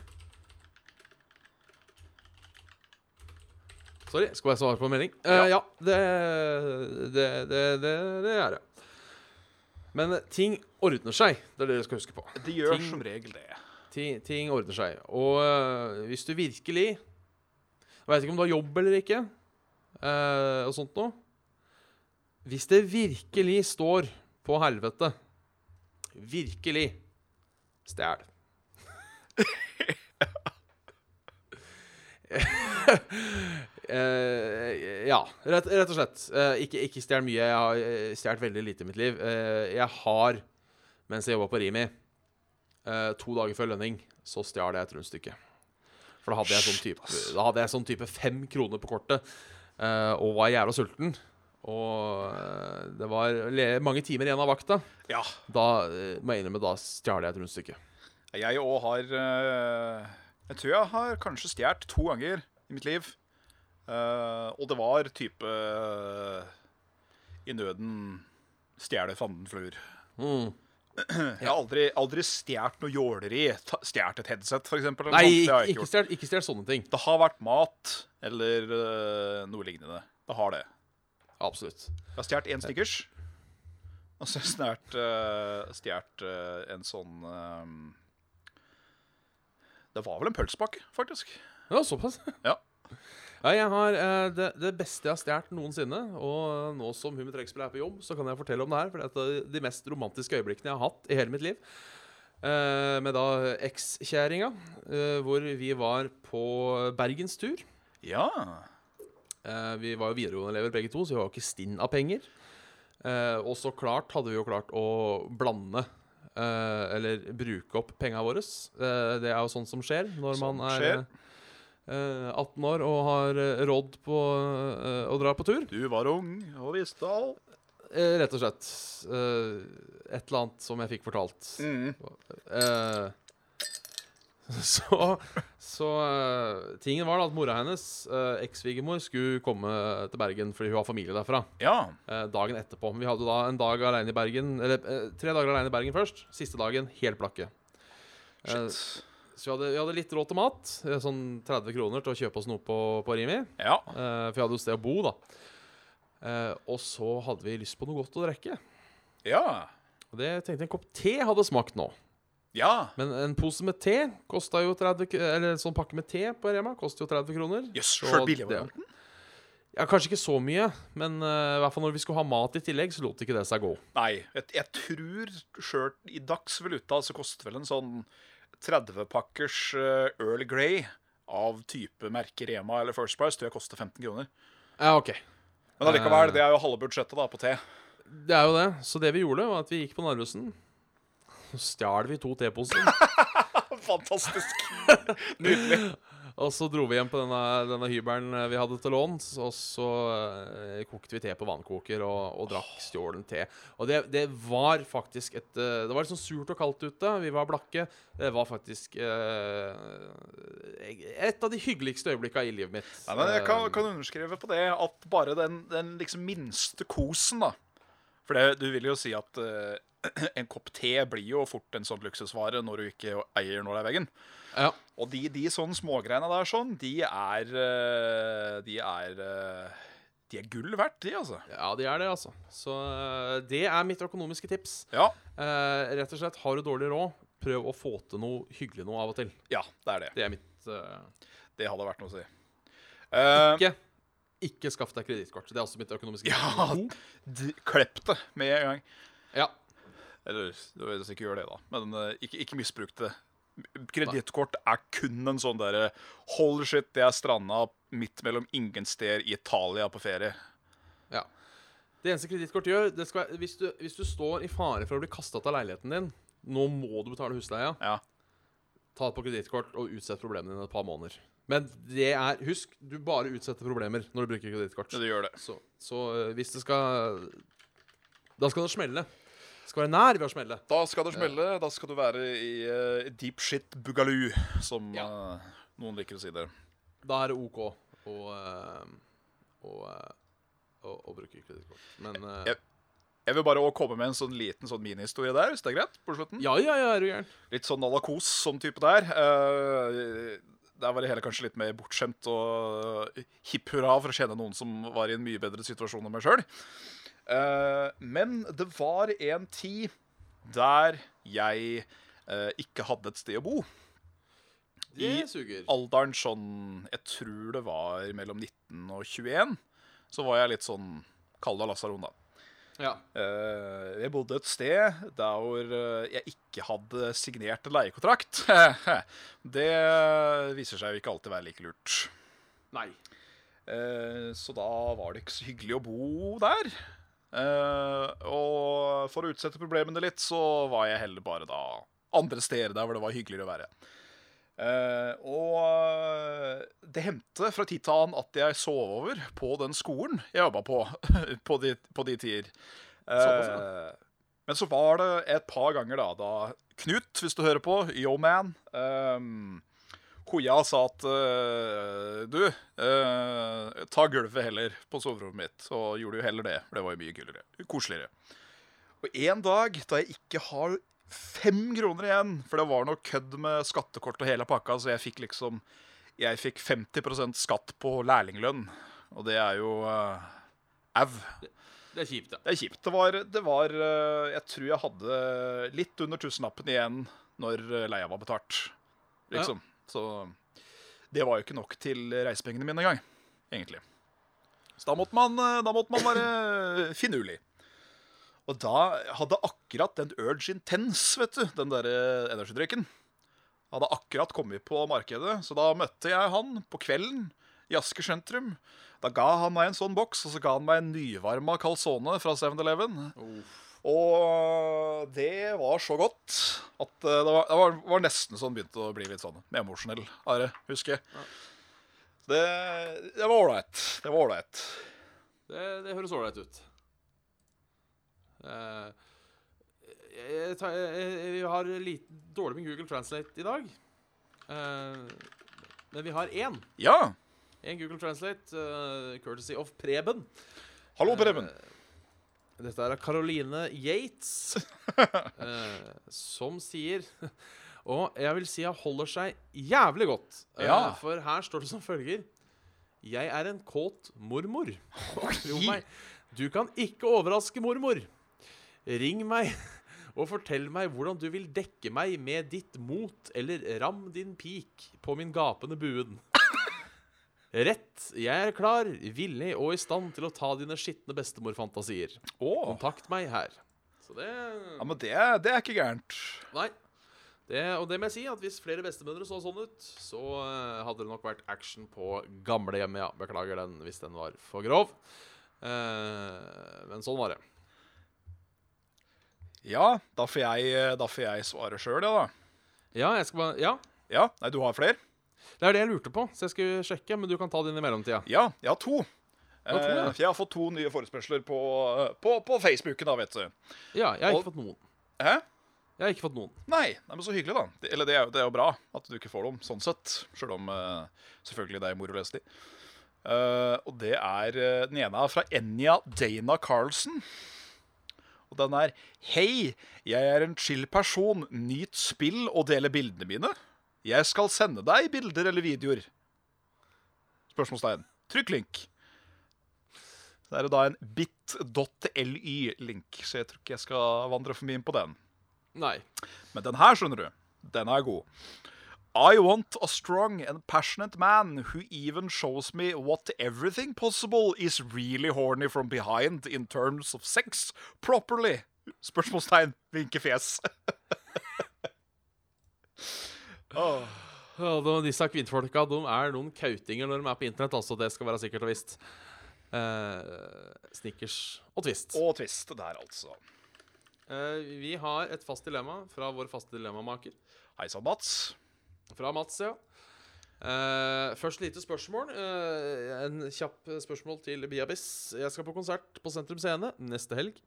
Sorry, skal jeg svare på en melding? Eh, Ja. ja, det, det, det, det, det er det. Men ting ordner seg. Det er det dere skal huske på. Det gjør Ting- som regel det. Ting, ting ordner seg. Og uh, hvis du virkelig Jeg veit ikke om du har jobb eller ikke, uh, og sånt noe. Hvis det virkelig står på helvete Virkelig stjel. Uh, ja, rett, rett og slett. Uh, ikke ikke stjel mye. Jeg har eh, stjålet veldig lite i mitt liv. Eh, jeg har, mens jeg jobba på Rimi, eh, to dager før lønning, så stjal jeg et rundstykke. For da hadde jeg sånn type, da hadde jeg sånn type fem kroner på kortet, eh, og var jævla sulten. Og eh, det var mange timer igjen av vakta. Ja. Da eh, må jeg innrømme, da stjal jeg et rundstykke. Jeg òg har eh, Jeg tror jeg har kanskje stjålet to ganger i mitt liv. Og det var type I nøden stjele fanden fluer. Mm. Jeg har aldri, aldri stjålet noe jåleri. Stjålet et headset, f.eks. Nei, ikke ikke stjel sånne ting. Det har vært mat eller noe lignende. Det har det. Absolutt. Jeg har stjålet én Snickers. Og så har jeg uh, stjålet eh, en sånn eh, Det var vel en pølsepakke, faktisk. Ja, såpass. Ja. Ja, jeg har eh, det, det beste jeg har stjålet noensinne. Og nå som Humet Trekkspill er på jobb, så kan jeg fortelle om det her. For det er de mest romantiske øyeblikkene jeg har hatt i hele mitt liv. Eh, med da ekskjæringa, eh, hvor vi var på bergenstur. Ja. Eh, vi var jo videregående elever begge to, så vi var jo ikke stinn av penger. Eh, og så klart hadde vi jo klart å blande eh, eller bruke opp penga våre. Det er jo sånn som skjer når Sånn man er skjer. eh, 18 år og har råd på å dra på tur. Du var ung og visste alt. Rett og slett. Et eller annet som jeg fikk fortalt. Mm. Eh, så så uh, tingen var da at mora hennes, uh, eks-svigermor, skulle komme til Bergen fordi hun har familie derfra. Ja. Uh, dagen etterpå. Vi hadde da en dag alene i Bergen Eller uh, tre dager alene i Bergen først. Siste dagen helt blakke. Eh, Shit. så vi hadde, vi hadde litt råd til mat. eh, Sånn 30 kroner til å kjøpe oss noe på, på Rimi. Ja. Eh, for vi hadde jo sted å bo, da. Eh, og så hadde vi lyst på noe godt å drikke. Ja. Og det tenkte jeg en kopp te hadde smakt nå. Ja. Men en pose med te kosta jo 30 Eller en sånn pakke med te på Rema koster jo 30 kroner. Jøss, Så sjøl det- billigvarianten? Ja, Kanskje ikke så mye, men uh, i hvert fall når vi skulle ha mat i tillegg, så lot ikke det seg gå. Nei. Jeg, jeg tror sjøl i dagsvaluta så koster vel en sånn 30-pakkers uh, Earl Grey av type merke Rema eller First Price tror jeg koster 15 kroner. Ja, OK. Men allikevel, det er jo halve budsjettet da på te. Det er jo det. Så det vi gjorde, var at vi gikk på Narvesen. Stjal vi to teposer. Fantastisk. Nydelig. Og så dro vi hjem på denne, denne hybelen eh, vi hadde til låns, og så eh, kokte vi te på vannkoker og, og drakk stjålen te. Og det, det var faktisk et eh, Det var litt sånn surt og kaldt ute. Vi var blakke. Det var faktisk eh, et av de hyggeligste øyeblikka i livet mitt. Nei, men jeg kan, Eh, kan underskrive på det at bare den, den liksom minste kosen, da For det, du vil jo si at uh, en kopp te blir jo fort en sånn luksusvare når du ikke eier når det er veggen. Ja. Og de, de sånne smågreiene der sånn, de er uh, De er uh, De er gull verdt, de, altså. ja, de er det, altså. Så det er mitt økonomiske tips. Ja, Eh, rett og slett, har du dårlig råd, prøv å få til noe hyggelig noe av og til. ja det er det. Det er mitt eh, Det hadde vært noe å si. Eh, Ikke, ikke skaff deg kredittkort. Det er også mitt økonomiske Ja. Klepp det med en gang. Ja. Eller du vet ikke gjør det, da. Men eh, ikke, ikke misbruk det. Kredittkort er kun en sånn derre Hold shit, jeg er stranda midt mellom ingen steder i Italia på ferie. ja. Det eneste kredittkort gjør det skal, være- hvis, du, hvis du står i fare for å bli kasta ut av leiligheten din, nå må du betale husleia, Ja. ta det på kredittkort og utsett problemene dine et par måneder. Men det er Husk, du bare utsetter problemer når du bruker kredittkort. Det gjør det. Så, så øh, hvis det skal Da skal det smelle. Det skal være nær ved å smelle. Da skal det smelle. Da skal du være i eh, deep shit bugaloo, som Ja. eh, noen liker å si det. Da er det OK å, øh, å, øh, å, å bruke kredittkort. Men øh, Jeg- Jeg vil bare også komme med en sånn liten sånn minihistorie der, hvis det er greit? på slutten. Ja, ja, ja, er du gæren? Litt sånn à la kos, sånn type der. Eh, der var det hele kanskje litt mer bortskjemt og hipp hurra for å kjenne noen som var i en mye bedre situasjon enn meg sjøl. men det var en tid der jeg eh, ikke hadde et sted å bo. I. Alderen sånn Jeg tror det var mellom 19 og 21. Så var jeg litt sånn Kall det lasaron, da. Ja. Eh, jeg bodde et sted der hvor eh, jeg ikke hadde signert leiekontrakt. det viser seg jo ikke alltid være like lurt. Nei. Eh, så da var det ikke så hyggelig å bo der. Og for å utsette problemene litt, så var jeg heller bare da andre steder der hvor det var hyggeligere å være. Eh, og det hendte fra tid til annen at jeg sov over på den skolen jeg jobba på på de, på de tider. Eh, men så var det et par ganger da, da Knut, hvis du hører på, yo man um, Hoia sa at uh, Du, ta gulvet heller på soverommet mitt. Og gjorde jo heller det, for det var jo mye kulere, koseligere. Og en dag da jeg ikke har fem kroner igjen, for det var noe kødd med skattekort og hele pakka, så jeg fikk liksom Jeg fikk 50% skatt på lærlinglønn, og det er jo uh, au. Det er kjipt, ja. Det er kjipt. Det var, det var uh, Jeg tror jeg hadde litt under tusenlappen igjen når eh, leia var betalt. Liksom. Så det var jo ikke nok til reisepengene mine engang, egentlig. Så da måtte man, da måtte man være finurlig. Og da hadde akkurat den Urge Intense, vet du, den derre energidrikken, hadde akkurat kommet på markedet. Så da møtte jeg han på kvelden i Asker sentrum. Da ga han meg en sånn boks, og så ga han meg en nyvarma calzone fra 7-Eleven. Uff. Og det var så godt at eh, det var, det var, var nesten sånn begynte å bli litt sånn emosjonell Are, husker jeg. Det, det var ålreit. Det var ålreit. Det, det høres ålreit ut. Eh, jeg, jeg, tar- jeg, jeg har litt dårlig med Google Translate i dag. Eh, men vi har én. Ja. Én Google Translate, uh, courtesy of Preben. Hallo, Preben. Uh, dette er Caroline Yates, uh, som sier Og jeg vil si han holder seg jævlig godt. Ja. For her står det som følger Jeg er en kåt mormor. Tro meg, du kan ikke overraske mormor. Ring meg og fortell meg hvordan du vil dekke meg med ditt mot, eller ram din pik på min gapende buen. Rett. Jeg er klar, villig og i stand til å ta dine skitne bestemorfantasier. Oh. Kontakt meg her. Så det ja, men det, det er ikke gærent. Nei. Det, og det må jeg si, at hvis flere bestemødre så sånn ut, så eh, hadde det nok vært action på gamlehjemmet, ja. Beklager den hvis den var for grov. Eh, men sånn var det. Ja, da får jeg, da får jeg svare sjøl, ja da. Ja, jeg skal bare Ja, Ja, nei, du har flere? det er det jeg lurte på, så jeg skulle sjekke, men du kan ta din i mellomtida. Ja, jeg har to. har to, ja. Eh, jeg har fått to nye forespørsler på, på, på Facebooken, da, vet du. Ja, jeg har Og- ikke fått noen. Hæ? Jeg har ikke fått noen. Nei, nei, men så hyggelig, da. Det, eller det er, jo, det er jo bra at du ikke får dem, sånn sett. Sjøl om uh, selvfølgelig det er moro å lese de. Uh, og det er uh, Den ene er fra Enja Dana Carlsen. Og den er Hei, jeg er en chill person. Nyt spill og dele bildene mine. Jeg skal sende deg bilder eller videoer. Spørsmålstegn. Trykk link. Så er det da en bit.ly-link, så jeg tror ikke jeg skal vandre for mye inn på den. Nei. Men den her, skjønner du, den er god. I want a strong and passionate man who even shows me what everything possible is really horny from behind in terms of sex properly. Spørsmålstegn. Vinkefjes. oh. Ja, disse kvinnfolka de er noen kautinger når de er på internett, altså. Det skal være sikkert og visst. Eh, snickers og twist. Og twist der, altså. Eh, vi har et fast dilemma fra vår faste dilemmamaker. Hei sann, Mats. Fra Mats, ja. Uh, først lite spørsmål. Uh, en kjapp spørsmål til Biabis. Jeg skal på konsert på Sentrum Scene neste helg.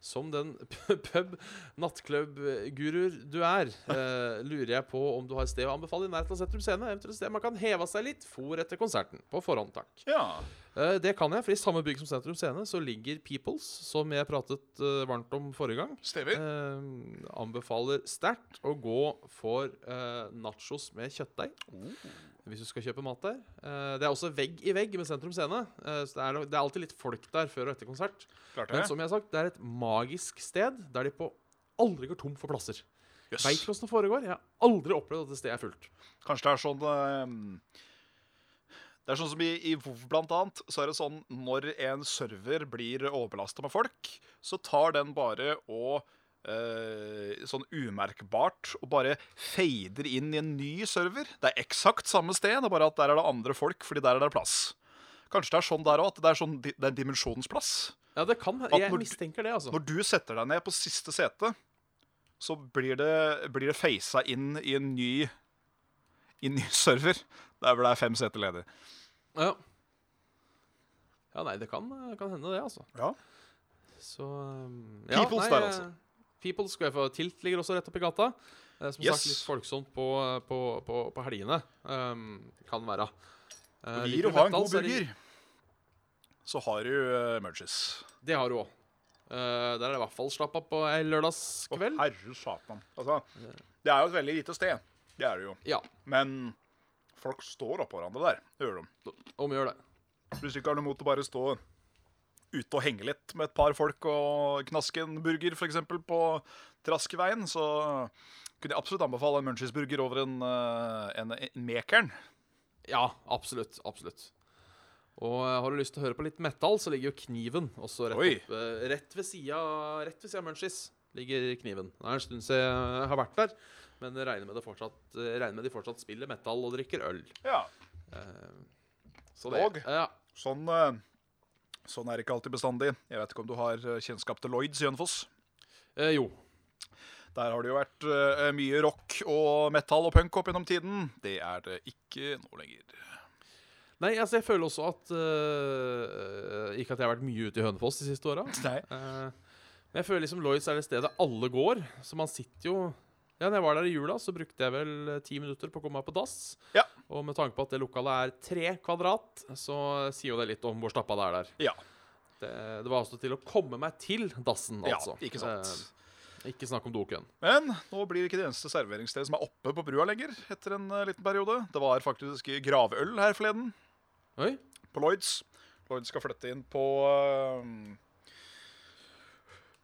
Som den pub, nattklubb-guruer du er, uh, lurer jeg på om du har et sted å anbefale i nærheten av Sentrum Scene. Eventuelt et sted man kan heve seg litt for etter konserten. På forhånd, takk. Ja. Eh, Det kan jeg, for i samme bygg som Sentrum Scene så ligger Peoples, som jeg pratet eh, varmt om forrige gang. Stemmer. Eh, anbefaler sterkt å gå for eh, nachos med kjøttdeig. Hvis du skal kjøpe mat der. Eh, det er også vegg i vegg med Sentrum Scene. eh, så det er, det er alltid litt folk der før og etter konsert. Klart Men som jeg har sagt, det er et magisk sted der de på aldri går tom for plasser. Yes. Veit åssen det foregår. Jeg har aldri opplevd at det stedet er fullt. Kanskje det er sånn eh, Det er sånn som i, i WoW blant annet, så er det sånn når en server blir overbelasta med folk, så tar den bare og eh, sånn umerkbart og bare fader inn i en ny server. Det er eksakt samme sted, det er bare at der er det andre folk, fordi der er det plass. Kanskje det er sånn der òg, at det er, sånn, det er en dimensjonsplass. Ja, det kan Jeg når mistenker det, altså. Når du setter deg ned på siste sete, så blir det, blir det facet inn i en ny, i en ny server. Der hvor det er fem seter ledig. Ja. ja, nei, det kan, kan hende, det, altså. Ja. Så um, Peoples nei, der, eh, altså. Peoples skal jeg få Tilt ligger også rett oppi gata. Eh, som Yes. sagt, litt folksomt på, på, på, på helgene. Um, kan være. Eh, Vil du ha en god er burger, så har du uh, Merges. Det har du òg. der er det i hvert fall slapp av på ei lørdagskveld. herre satan. Altså, det er jo et veldig lite sted. Det er det jo. Ja, Men folk står oppå hverandre der. Det gjør de. om gjør det. Hvis du ikke har noe mot å bare stå ute og henge litt med et par folk og knaske en burger f.eks. på Traskeveien, så kunne jeg absolutt anbefale en Munchies-burger over en, eh, en, en Mekeren. Ja, absolutt. Absolutt. Og eh, har du lyst til å høre på litt metal, så ligger jo Kniven også rett, opp, eh, Rett ved sida av Munchies. Ligger Kniven. Det er en stund siden jeg har vært der, men regner med, fortsatt, regner med de fortsatt spiller metal og drikker øl. Ja. Så det, Og? ja, Sånn, eh, sånn er det ikke alltid bestandig. Jeg vet ikke om du har eh, kjennskap til Lloyds i Hønefoss? Uh, Jo. Der har det jo vært mye rock og metal og punk opp gjennom tiden. Det er det ikke nå lenger. Nei, altså, jeg føler også at Ikke at jeg har vært mye ute i Hønefoss de siste åra. Men jeg føler liksom Lloyds er det stedet alle går. Så man sitter jo Ja, når jeg var der i jula, så brukte jeg vel eh, ti minutter på å komme meg på dass. Ja. Og med tanke på at det lokalet er tre kvadrat, så sier jo det litt om hvor stappa det er der. Ja. Det, det var altså til å komme meg til dassen, altså. ja, ikke sant. Eh, ikke snakk om dokøen. Men nå blir det ikke det eneste serveringsstedet som er oppe på brua lenger, etter en uh, liten periode. Det var faktisk gravøl her forleden, Oi. på Lloyds. Lloyds skal flytte inn på Eh,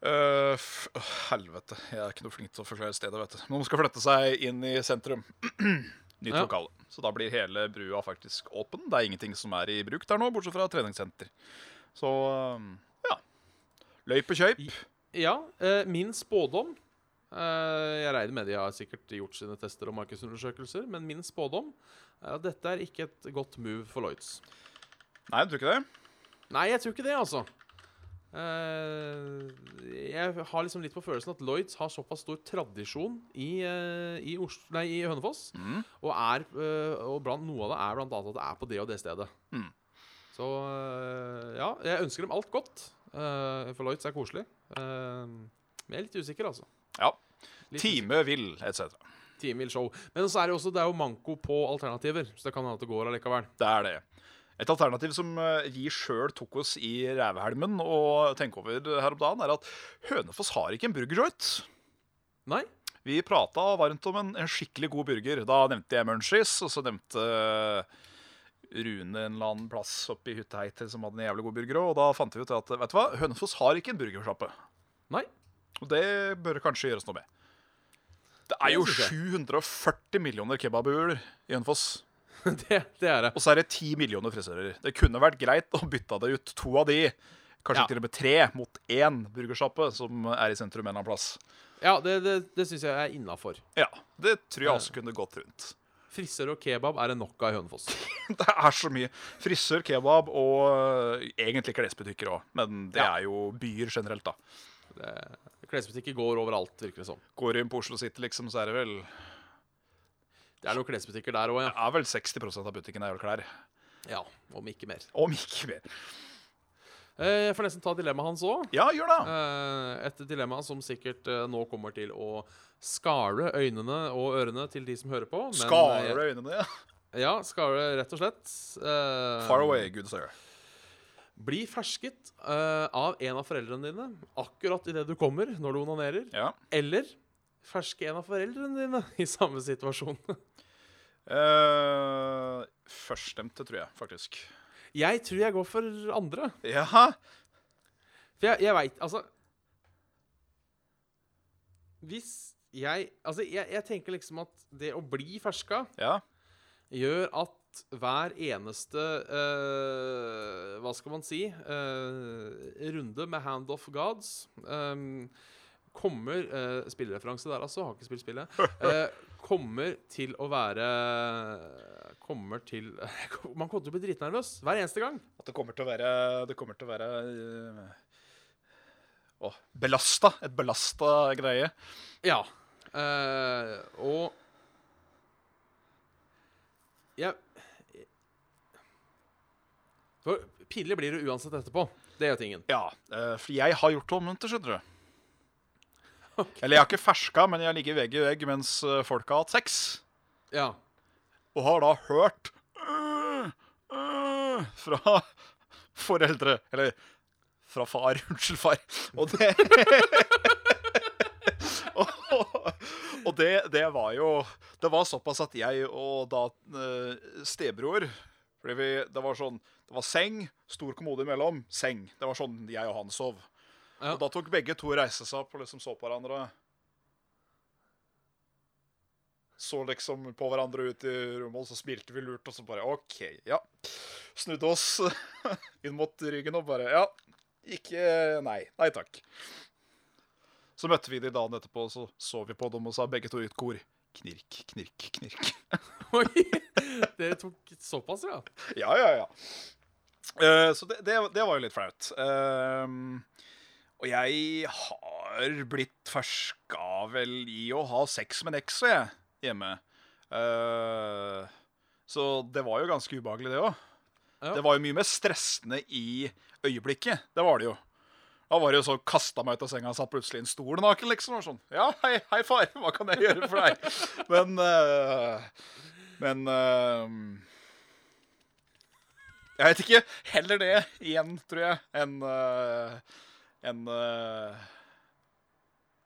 f oh, helvete. Jeg er ikke noe flink til å forklare stedet, vet du. Men de skal flytte seg inn i sentrum. Nytt Ja. lokale. Så da blir hele brua faktisk åpen. Det er ingenting som er i bruk der nå, bortsett fra treningssenter. Så eh, ja. Løyp og kjøyp. Ja, Uh, min spådom uh, Jeg regner med de har sikkert gjort sine tester og markedsundersøkelser, men min spådom er at dette er ikke et godt move for Lloyds. Nei, du tror ikke det? Nei, jeg tror ikke det, altså. Eh, jeg har liksom litt på følelsen at Lloyds har såpass stor tradisjon i, eh, i, Oslo, nei, i Hønefoss. Mm. Og, er, eh, og blant, noe av det er blant annet at det er på det og det stedet. Mm. Så ja, jeg ønsker dem alt godt. for Lloyds er koselig. Men jeg er litt usikker, altså. Ja. Litt Time vil, etc. Time vil show. Men så er det, også, det er jo manko på alternativer, så det kan hende at det går allikevel. Det er det. Et alternativ som eh, vi sjøl tok oss i rævhelmen og tenker over her om dagen, er at Hønefoss har ikke en burgerjoint. Nei? Vi prata varmt om en, en skikkelig god burger. Da nevnte jeg Munchies, og så nevnte eh, Rune en eller annen plass oppe i Hytteheitet som hadde en jævlig god burger. Og da fant vi ut at vet du hva, Hønefoss har ikke en burgersjappe. Nei? Og det bør kanskje gjøres noe med. Det er jo 740 millioner kebabuer i Hønefoss. det, det er det. Og så er det ti millioner frisører. Det kunne vært greit å bytte det ut to av de. Kanskje Ja. til og med tre mot én burgersjappe som er i sentrum en eller annen plass. Ja, det, det, det syns jeg er innafor. Ja, Det tror jeg også kunne gått rundt. Frisør og kebab er det nok av i Hønefoss. Det er så mye. Frisør, kebab og øh, egentlig klesbutikker òg. Men det Ja. er jo byer generelt, da. Det- Klesbutikker går overalt, virker det som. Går du inn på Oslo City, liksom, så er det vel Det er noen klesbutikker der òg, det er vel 60% av butikken er jo klær. ja. Om ikke mer. Om ikke mer. Eh, Jeg får nesten ta dilemmaet hans òg. Ja, gjør det. Et dilemma som sikkert eh, nå kommer til å skare øynene og ørene til de som hører på. eh, øynene? Ja. Ja, skare, rett og slett. Eh, Far away, good sir. Bli fersket eh, av en av foreldrene dine akkurat idet du kommer, når du onanerer. Ja. Eller ferske en av foreldrene dine i samme situasjon. Uh, Førststemte, tror jeg, faktisk. Jeg tror jeg går for andre. Ja? For jeg, jeg veit Altså Hvis jeg Altså, jeg, jeg tenker liksom at det å bli ferska Ja. gjør at hver eneste uh, Hva skal man si Uh, runde med Hand of Gods eh, kommer uh, Spillereferanse der, altså. Har ikke spilt spillet. Uh, kommer til å være Kommer til Man kommer til å bli dritnervøs hver eneste gang. At det kommer til å være Det kommer til å være uh, oh, belasta. Et belasta greie. Ja. Uh, og Jeg For pinlig blir det uansett etterpå. Det gjør tingen. Ja, for jeg har gjort det omvendt, skjønner du. Eller jeg har ikke ferska, men jeg har ligget vegg i vegg mens eh, folk har hatt sex. Ja. Og har da hørt øh, øh, fra foreldre Eller fra far. Unnskyld, far. Og det Og, og det, det var jo Det var såpass at jeg og da eh, stebror Fordi vi, det var sånn Det var seng, stor kommode imellom, seng. Det var sånn jeg og han sov. Og da tok begge to reise seg opp og liksom så på hverandre. Så liksom på hverandre ut i rommet, og så smilte vi lurt, og så bare OK, ja. Snudde oss inn mot ryggen og bare Ja, ikke Nei. Nei takk. Så møtte vi de dagen etterpå, og så så vi på dem og sa begge to i et kor. Knirk, knirk, knirk. Oi! Dere tok såpass, ja? Ja, ja, ja. Uh, så det, det, det var jo litt flaut. Ehm, og jeg har blitt ferska vel i å ha sex med eks, jeg, hjemme. Uh, så det var jo ganske ubehagelig, det òg. Ja. Det var jo mye mer stressende i øyeblikket. Det var det jo. Da var det jo så kasta meg ut av senga og satt plutselig i en stol naken, liksom. Og sånn. Ja, hei, hei, far, hva kan jeg gjøre for deg? Men uh, Men uh, Jeg vet ikke. Heller det igjen, tror jeg, enn uh, enn eh,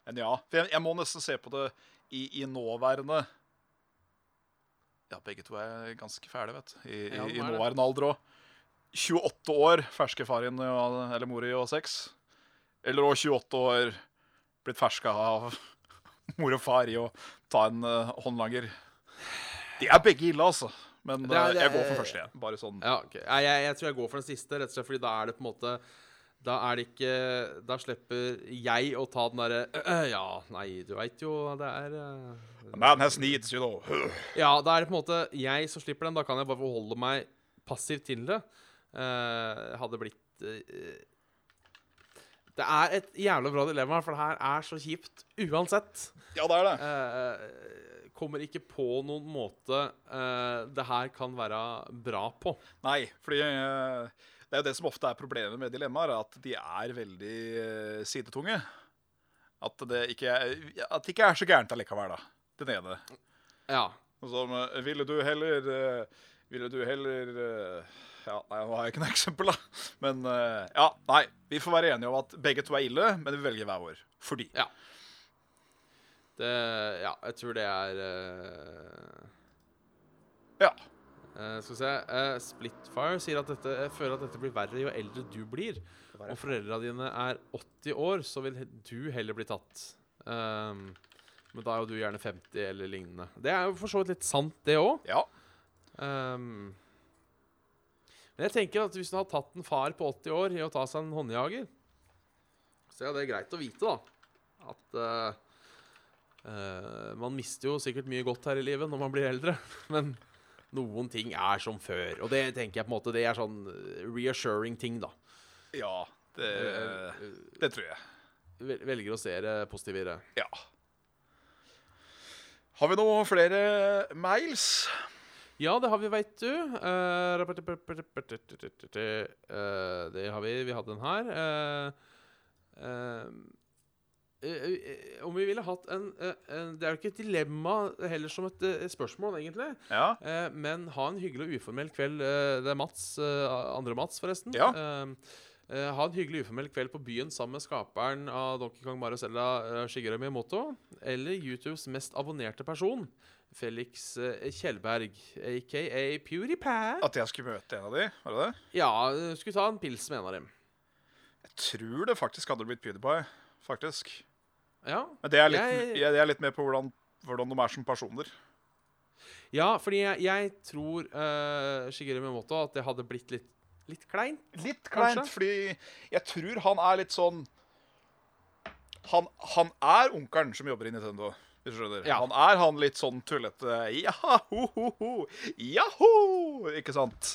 enn ja. For jeg, jeg må nesten se på det i, i nåværende Ja, begge to er ganske fæle, vet du. I, Ja, i, i nåværende alder òg. 28 år, ferske faren og, eller mora og sex. Eller òg 28 år, blitt ferska av mor og far i å ta en uh, håndlanger. De er begge ille, altså. Men Det er- det er, jeg går for første igjen. Bare sånn. Ja, okay. jeg, jeg, jeg tror jeg går for den siste, rett og slett fordi da er det på en måte Da er det ikke Da slipper jeg å ta den derre «Øh, Ja, nei, du veit jo det er øh, A man has needs, you know. Ja, da er det på en måte jeg som slipper den. Da kan jeg bare forholde meg passivt til det. Uh, hadde blitt uh, Det er et jævla bra dilemma, for det her er så kjipt uansett. Ja, det er det. Uh, kommer ikke på noen måte det her kan være bra på. Nei, fordi uh, det er jo det som ofte er problemet med dilemmaer, at de er veldig uh, sidetunge. At det ikke er, at det ikke er så gærent allikevel, da. Den ene. Ja. Som uh, Ville du heller uh, Ville du heller Ja, nei, nå har jeg ikke noe eksempel, da. Men ja, nei. Vi får være enige om at begge to er ille, men vi velger hver vår. Fordi. Ja. Det Ja, jeg tror det er uh... Ja. Eh, skal vi se uh, Splitfire sier at dette, jeg føler at dette blir verre jo eldre du blir. Om foreldra dine er 80 år, så vil du heller bli tatt. Um, men da er jo du gjerne 50 eller lignende. Det er jo for så vidt litt sant, det òg. Ja. Um, men jeg tenker at hvis du har tatt en far på 80 år i å ta seg en håndjager, så er det greit å vite, da. At uh, uh, man mister jo sikkert mye godt her i livet når man blir eldre. Men noen ting er som før. Og det tenker jeg på en måte Det er sånn eh, reassuring ting, da. Ja. Det, Eh, det tror jeg. Velger å se det positive i det. Ja. Har vi noen flere mails? Ja, det har vi, veit du. Eh, eh, det har vi. Vi hadde den her. Eh, eh, eh, eh, om vi ville hatt en, eh, en Det er jo ikke et dilemma heller som et, eh, spørsmål, egentlig. Ja. Eh, men ha en hyggelig og uformell kveld. Eh, det er Mats, eh, andre Mats, forresten. Ja. Eh, eh, ha en hyggelig uformell kveld på byen sammen med skaperen av Donkey Kong Mario Zelda, uh, Shigeru Miyamoto. Eller YouTubes mest abonnerte person, Felix eh, Kjellberg, aka PewDiePie. At jeg skulle møte en av de, var det det? Ja, eh, skulle ta en pils med en av dem. Jeg tror det faktisk hadde blitt PewDiePie. Faktisk. Ja, Men det er litt, Jeg- jeg, er litt med på hvordan, hvordan de er som personer. ja fordi jeg, jeg tror uh, Shigeru Miyamoto at det hadde blitt litt, litt kleint. Litt Kanskje? kleint, fordi jeg tror han er litt sånn Han, han er onkelen som jobber i Nintendo. Ja. Han er han litt sånn tullete Ja-ho-ho-ho, jaho! Ikke sant?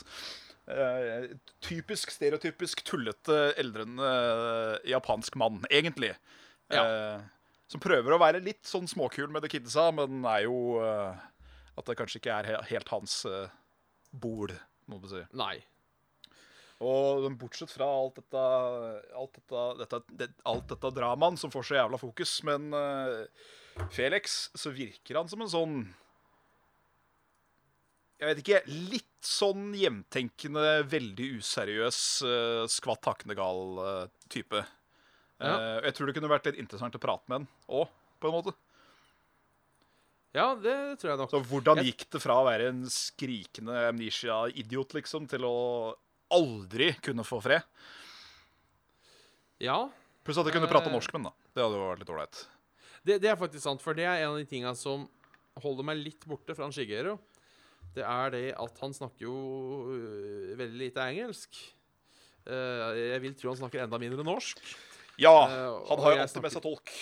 Uh, typisk stereotypisk tullete, eldrende uh, japansk mann, egentlig. Eh, som prøver å være litt sånn småkul med the kidsa, men er jo uh, At det kanskje ikke er he helt hans uh, bol, må man si. Nei. Og bortsett fra alt dette Alt dette, dette, det, alt dette dramaen som får så jævla fokus, men uh, Felix, så virker han som en sånn Jeg vet ikke Litt sånn hjemtenkende, veldig useriøs, uh, skvatt hakkende gal uh, type. Ja. Eh, jeg tror det kunne vært litt interessant å prate med han òg, på en måte. Ja, det tror jeg nok. Så hvordan gikk det fra å være en skrikende amnesia-idiot, liksom, til å aldri kunne få fred? Ja, Pluss at jeg kunne prate Eh. norsk med den, da. Det hadde jo vært litt ålreit. det, det er faktisk sant, for det er en av de tinga som holder meg litt borte fra han Shigeru. Det er det at han snakker jo øh, veldig lite engelsk. Eh, jeg vil tro han snakker enda mindre norsk. Ja, Eh, han har jo alltid alltid med seg tolk.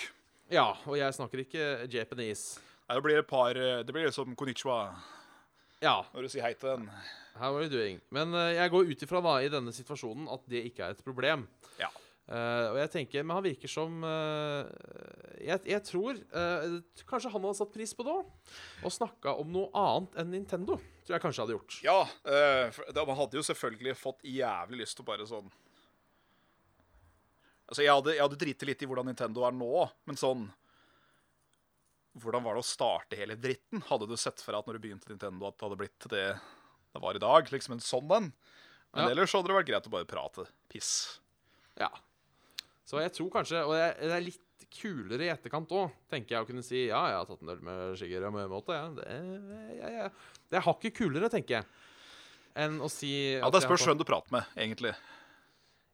Ja, og jeg snakker ikke japanese. Nei, det blir et par eh, Det blir liksom konnichiwa Ja, når du sier hei til den. how are you doing? Men eh, jeg går ut ifra da, i denne situasjonen at det ikke er et problem. Ja. Uh, og jeg tenker, Men han virker som uh, jeg, jeg tror uh, Kanskje han hadde satt pris på det òg? Og snakka om noe annet enn Nintendo. Tror jeg kanskje hadde gjort. Ja, for da- man hadde jo selvfølgelig fått jævlig lyst til å bare sånn Altså, jeg hadde, jeg hadde driti litt i hvordan Nintendo er nå, men sånn Hvordan var det å starte hele dritten? Hadde du sett for deg at når du begynte Nintendo, at det hadde blitt det det var i dag? Liksom en sånn en? Men Ja. ellers så hadde det vært greit å bare prate piss. Ja. Så jeg tror kanskje Og det er litt kulere i etterkant òg, tenker jeg å kunne si ja, jeg har tatt en øl med Shigeru Miyamoto. Ja. Det, ja, ja. det er hakket kulere, tenker jeg, enn å si Ja, Det spørs hvem du prater med, egentlig.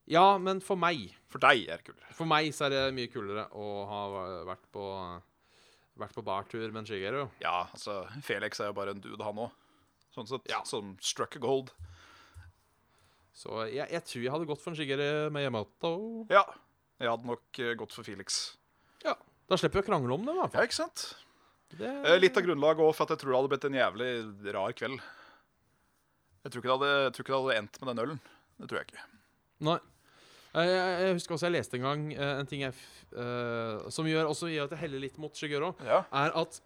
Ja, men for meg For deg er det kulere. For meg så er det mye kulere å ha vært på Vært på bartur med en Shigeru. Ja, altså, Felix er jo bare en dude, han òg. Sånn sett. Ja. Som struck a gold. Så jeg, jeg tror jeg hadde gått for en Shigeru med Yamato. Ja. Jeg hadde nok eh, gått for Felix. Ja. Da slipper vi å krangle om det, hvert Ja, ikke sant? Det, Eh, Litt av grunnlaget òg for at jeg tror det hadde blitt en jævlig rar kveld. Jeg tror hadde, jeg tror ikke det hadde endt med den ølen. Det tror jeg ikke. Nei. Eh, Jeg, husker også jeg leste en gang eh, en ting jeg, eh, som gjør, også gjør at jeg heller litt mot Shigeru, Ja. er at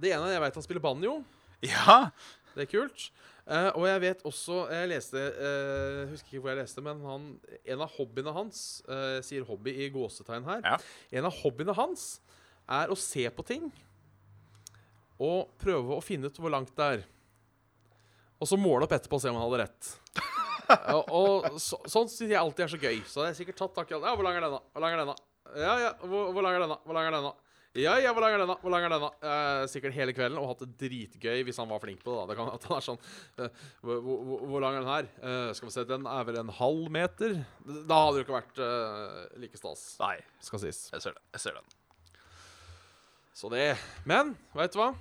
det ene jeg vet han spiller banjo. ja. Det er kult. Uh, og jeg vet også Jeg leste uh, husker ikke hvor jeg leste, men han, en av hobbyene hans uh, Jeg sier hobby i gåsetegn her. Ja. En av hobbyene hans er å se på ting og prøve å finne ut hvor langt det er. Og så måle opp etterpå og se om han hadde rett. Og og så, sånn syns jeg alltid er så gøy. Så jeg har sikkert tatt tak i alt. Ja, hvor lang er denne? Hvor lang er denne? Ja, ja, hvor, hvor lang er denne? Hvor lang er denne? Ja, ja, hvor lang er denne? Hvor lang er denne? Eh, sikkert hele kvelden, og hatt det dritgøy hvis han var flink på det. da Det kan at han er sånn eh, hvor, hvor, hvor lang er den her? Eh, skal vi se, den er vel en halv meter? Da hadde det jo ikke vært eh, like stas, Nei, skal sies. jeg ser den. Jeg ser den. Så det Men veit du hva?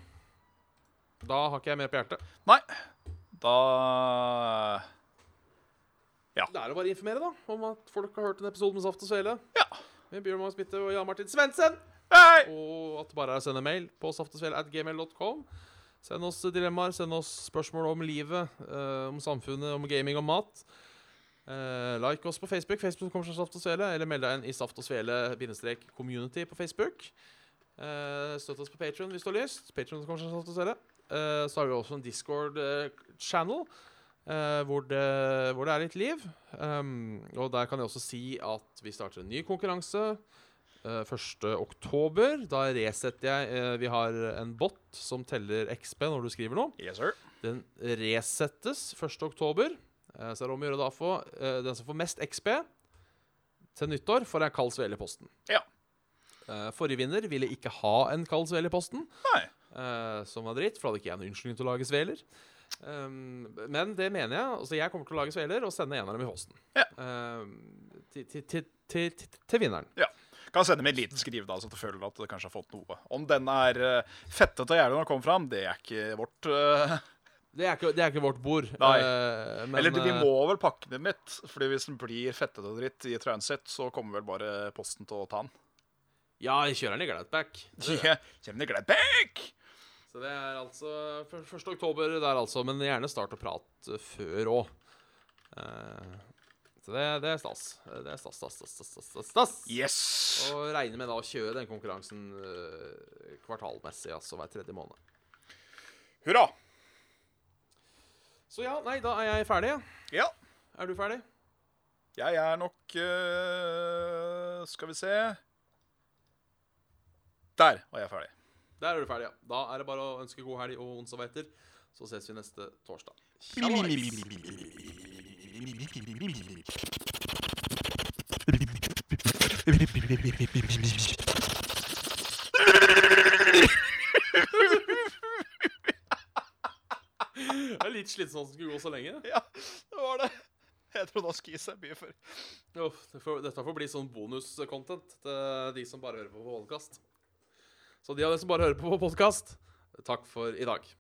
Da har ikke jeg mer på hjertet. Nei. Da Det er å bare informere da om at folk har hørt en episode med Saft og Svele Ja. med Bjørn Magnus Bitte og Jan Martin Svendsen. Hei! Og at det bare er å sende mail på saftogsvele.gmail.com. Send oss dilemmaer, send oss spørsmål om livet, eh, om samfunnet, om gaming og mat. Eh, like oss på Facebook, Facebook kommer fra Saft og Svele, eller meld deg inn i Saft og Svele-community på Facebook. Eh, støtt oss på Patreon hvis du har lyst. Patreon kommer fra Saft og Svele. Eh, så har vi også en Discord-channel. Hvor, det, hvor det er litt liv. Um, og der kan jeg også si at vi starter en ny konkurranse. Uh, 1. oktober. Da resetter jeg uh, Vi har en bot som teller XP når du skriver noe. Yes, sir. Den resettes 1. oktober. Eh, så er det om å gjøre da få eh, den som får mest XP til nyttår, får en kald svele i posten. Ja. Eh, forrige vinner ville ikke ha en kald svele i posten, Nei. eh, som var dritt, for da hadde ikke jeg en unnskyldning til å lage sveler. Um, men det mener jeg. Altså jeg kommer til å lage sveler og sende en av dem i posten. Ja. Um, til, til, til, til, vinneren. Kan sende med en liten skriv, da, så du føler at du kanskje har fått noe. Om den er uh, fettete og jævlig når den kommer fram, det er ikke vårt uh... Det er ikke, det er ikke vårt bord. Nei. Uh, men, Eller vi eh, må vel pakke den mitt, Fordi hvis den blir fettete og dritt i transit, så kommer vel bare posten til å ta den. Ja, jeg kjører den i Gladback. Ja, kjører den i back? Så det er altså 1. oktober der, altså. Men gjerne start å prate før òg. så det, det er stas. Det er stas, stas, stas, stas, stas, stas, stas. Yes! Og regner med da å kjøre den konkurransen eh, kvartalmessig, altså hver tredje måned. Hurra! Så ja, nei, da er jeg ferdig. Ja, Er du ferdig? jeg er nok uh, Skal vi se Der var jeg ferdig. Der er du ferdig, ja. Da er det bare å ønske god helg og onsdag Så ses vi neste torsdag. Det er litt slitsomt at det skulle gå så lenge. Ja, det var det. Jeg trodde han skulle gi seg mye før. Dette får bli sånn bonus-content til de som bare hører på podkast. Så de av dere som bare hører på podkast, takk for i dag.